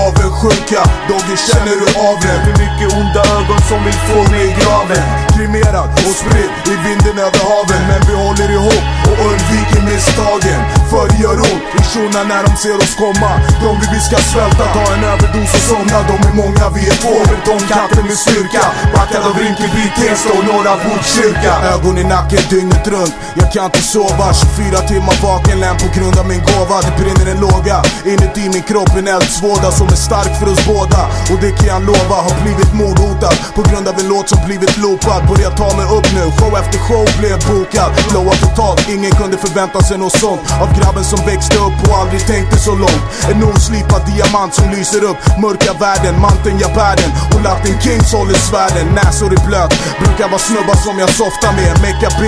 Avundsjuka, doggy känner du av det? För mycket onda ögon som vill få mig i graven Kremerad och spridd i vinden över haven. Men vi håller ihop och undviker misstagen. För det gör ont i shunon när de ser oss komma. De vill vi ska svälta, ta en överdos och somna. De är många, vi är två, betongkatter med styrka. Backad av Rinkeby, Tensta och Norra Botkyrka. Ögon i nacken dygnet runt, jag kan inte sova. 24 timmar vaken, län på grund av min gåva. Det brinner en låga. Inuti min kropp, en eldsvåda som är stark för oss båda. Och det kan jag lova, har blivit mordhotad På grund av en låt som blivit loopad. Börjar ta mig upp nu, show efter show blev bokad. Blåa totalt, ingen kunde förvänta sig något sånt. Av grabben som växte upp och aldrig tänkte så långt. En oslipad diamant som lyser upp mörka världen. Manteln jag bär den. Och Latin Kings håller svärden. Näsor i blöt, brukar vara snubbar som jag softar med. Mecka B,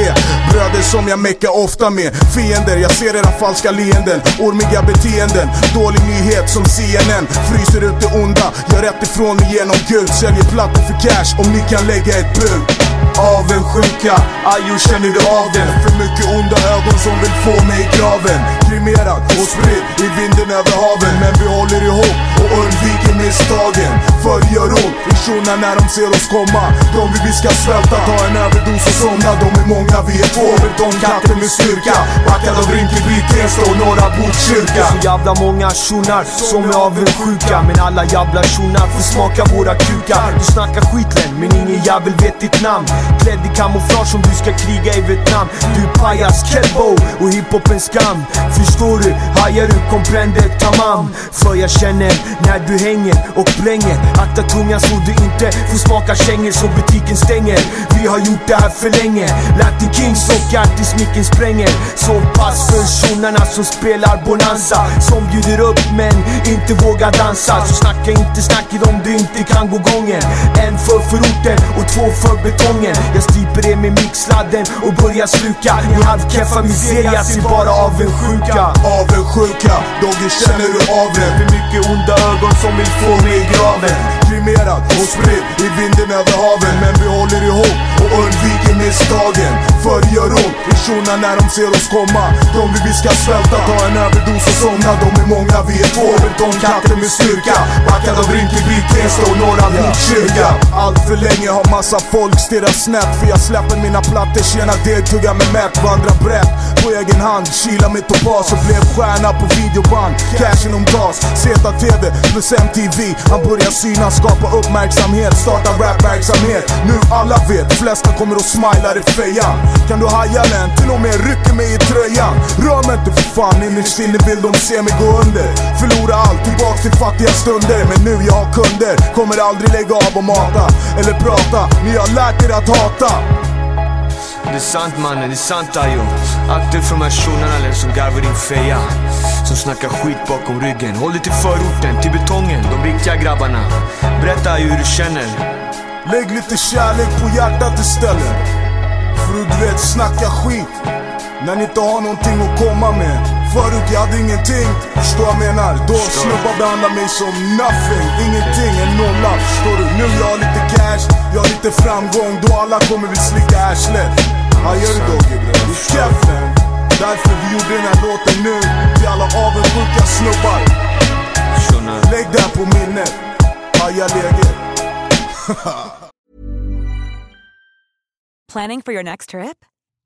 bröder som jag meckar ofta med. Fiender, jag ser era falska leenden. Ormiga beteenden, dålig nyhet som CNN Fryser ut det onda, gör rätt ifrån mig genom Gud. Säljer plattor för cash. Om ni kan lägga ett bud. Avundsjuka, ajo känner du av den? För mycket onda ögon som vill få mig i graven. Kremerad och spridd i vinden över haven. Men vi håller ihop och undviker misstagen. För det gör ont för shunar när de ser oss komma. De vill vi ska svälta, ta en överdos och somna. De är många, vi är två, betongkatter med styrka. Backad av Rinkeby, Tensta och Norra Botkyrka. Så jävla många shunar som är avundsjuka. Men alla jävla shunar får smaka våra kukar. Du snackar skitlän men ingen jävel vet ditt namn. Klädd i kamouflage som du ska kriga i Vietnam. Du är pajas, kelbo och hiphopens skam. Förstår du? Hajar du? Comprende tamam. För jag känner när du hänger och blänger Akta tungan så du inte får smaka kängor så butiken stänger. Vi har gjort det här för länge. Latin Kings och artistmicken spränger. Så pass för shunorna som spelar bonanza. Som bjuder upp men inte vågar dansa. Så snacka inte snacket om du inte kan gå gången. En för förorten och två för betongen. Jag stryper det med mixladden och börjar sluka. Ni halvkeffa miserias är bara avundsjuka. Avundsjuka, Dogge känner du av det? För mycket onda ögon som vill få mig i graven. Kremerad och spridd i vinden över haven. Men vi håller ihop och undviker misstagen. För det gör ont i shunar när de ser oss komma. De vill vi ska svälta, ta en överdos och somna. De är många, vi är två, betongkatter med styrka. Backad av Rinkeby, Tensta och Norra Botkyrka Allt för länge har massa folk stirrat snett För jag släpper mina plattor, tjänar degtuggar med mätt Vandrar brett. På egen hand, kilar med topas och blev stjärna på videoband. Cashen om gas, ZTV plus MTV Han börjar synas, skapa uppmärksamhet, starta rapverksamhet. Nu alla vet, flesta kommer att smila i fejan. Kan du haja den? Till och med rycker mig i tröjan. Rör mig inte för fan, innerst inne vill de se mig gå under. Förlora allt, tillbaks till fattiga stunder. Men nu jag har kunder, kommer aldrig lägga av och mata Eller prata, ni har lärt er att hata Det är sant mannen, det är sant Ayo. Akta dig för de här shunorna som garvar din feja. Som snackar skit bakom ryggen. Håll dig till förorten, till betongen, de riktiga grabbarna. Berätta Ayo hur du känner. Lägg lite kärlek på hjärtat istället. För du vet, snacka skit När ni inte har någonting att komma med. Förut jag hade ingenting, förstår jag menar? Då snubbar behandlar mig som nothing. Ingenting, en nolla, förstår du? Nu jag har lite cash, jag har lite framgång. Då alla kommer vi slicka arslet. Du det är käften Därför vi gjorde den här låten nu. Till alla avundsjuka snubbar. Lägg den på minnet, haja läget <laughs> Planning for your next trip?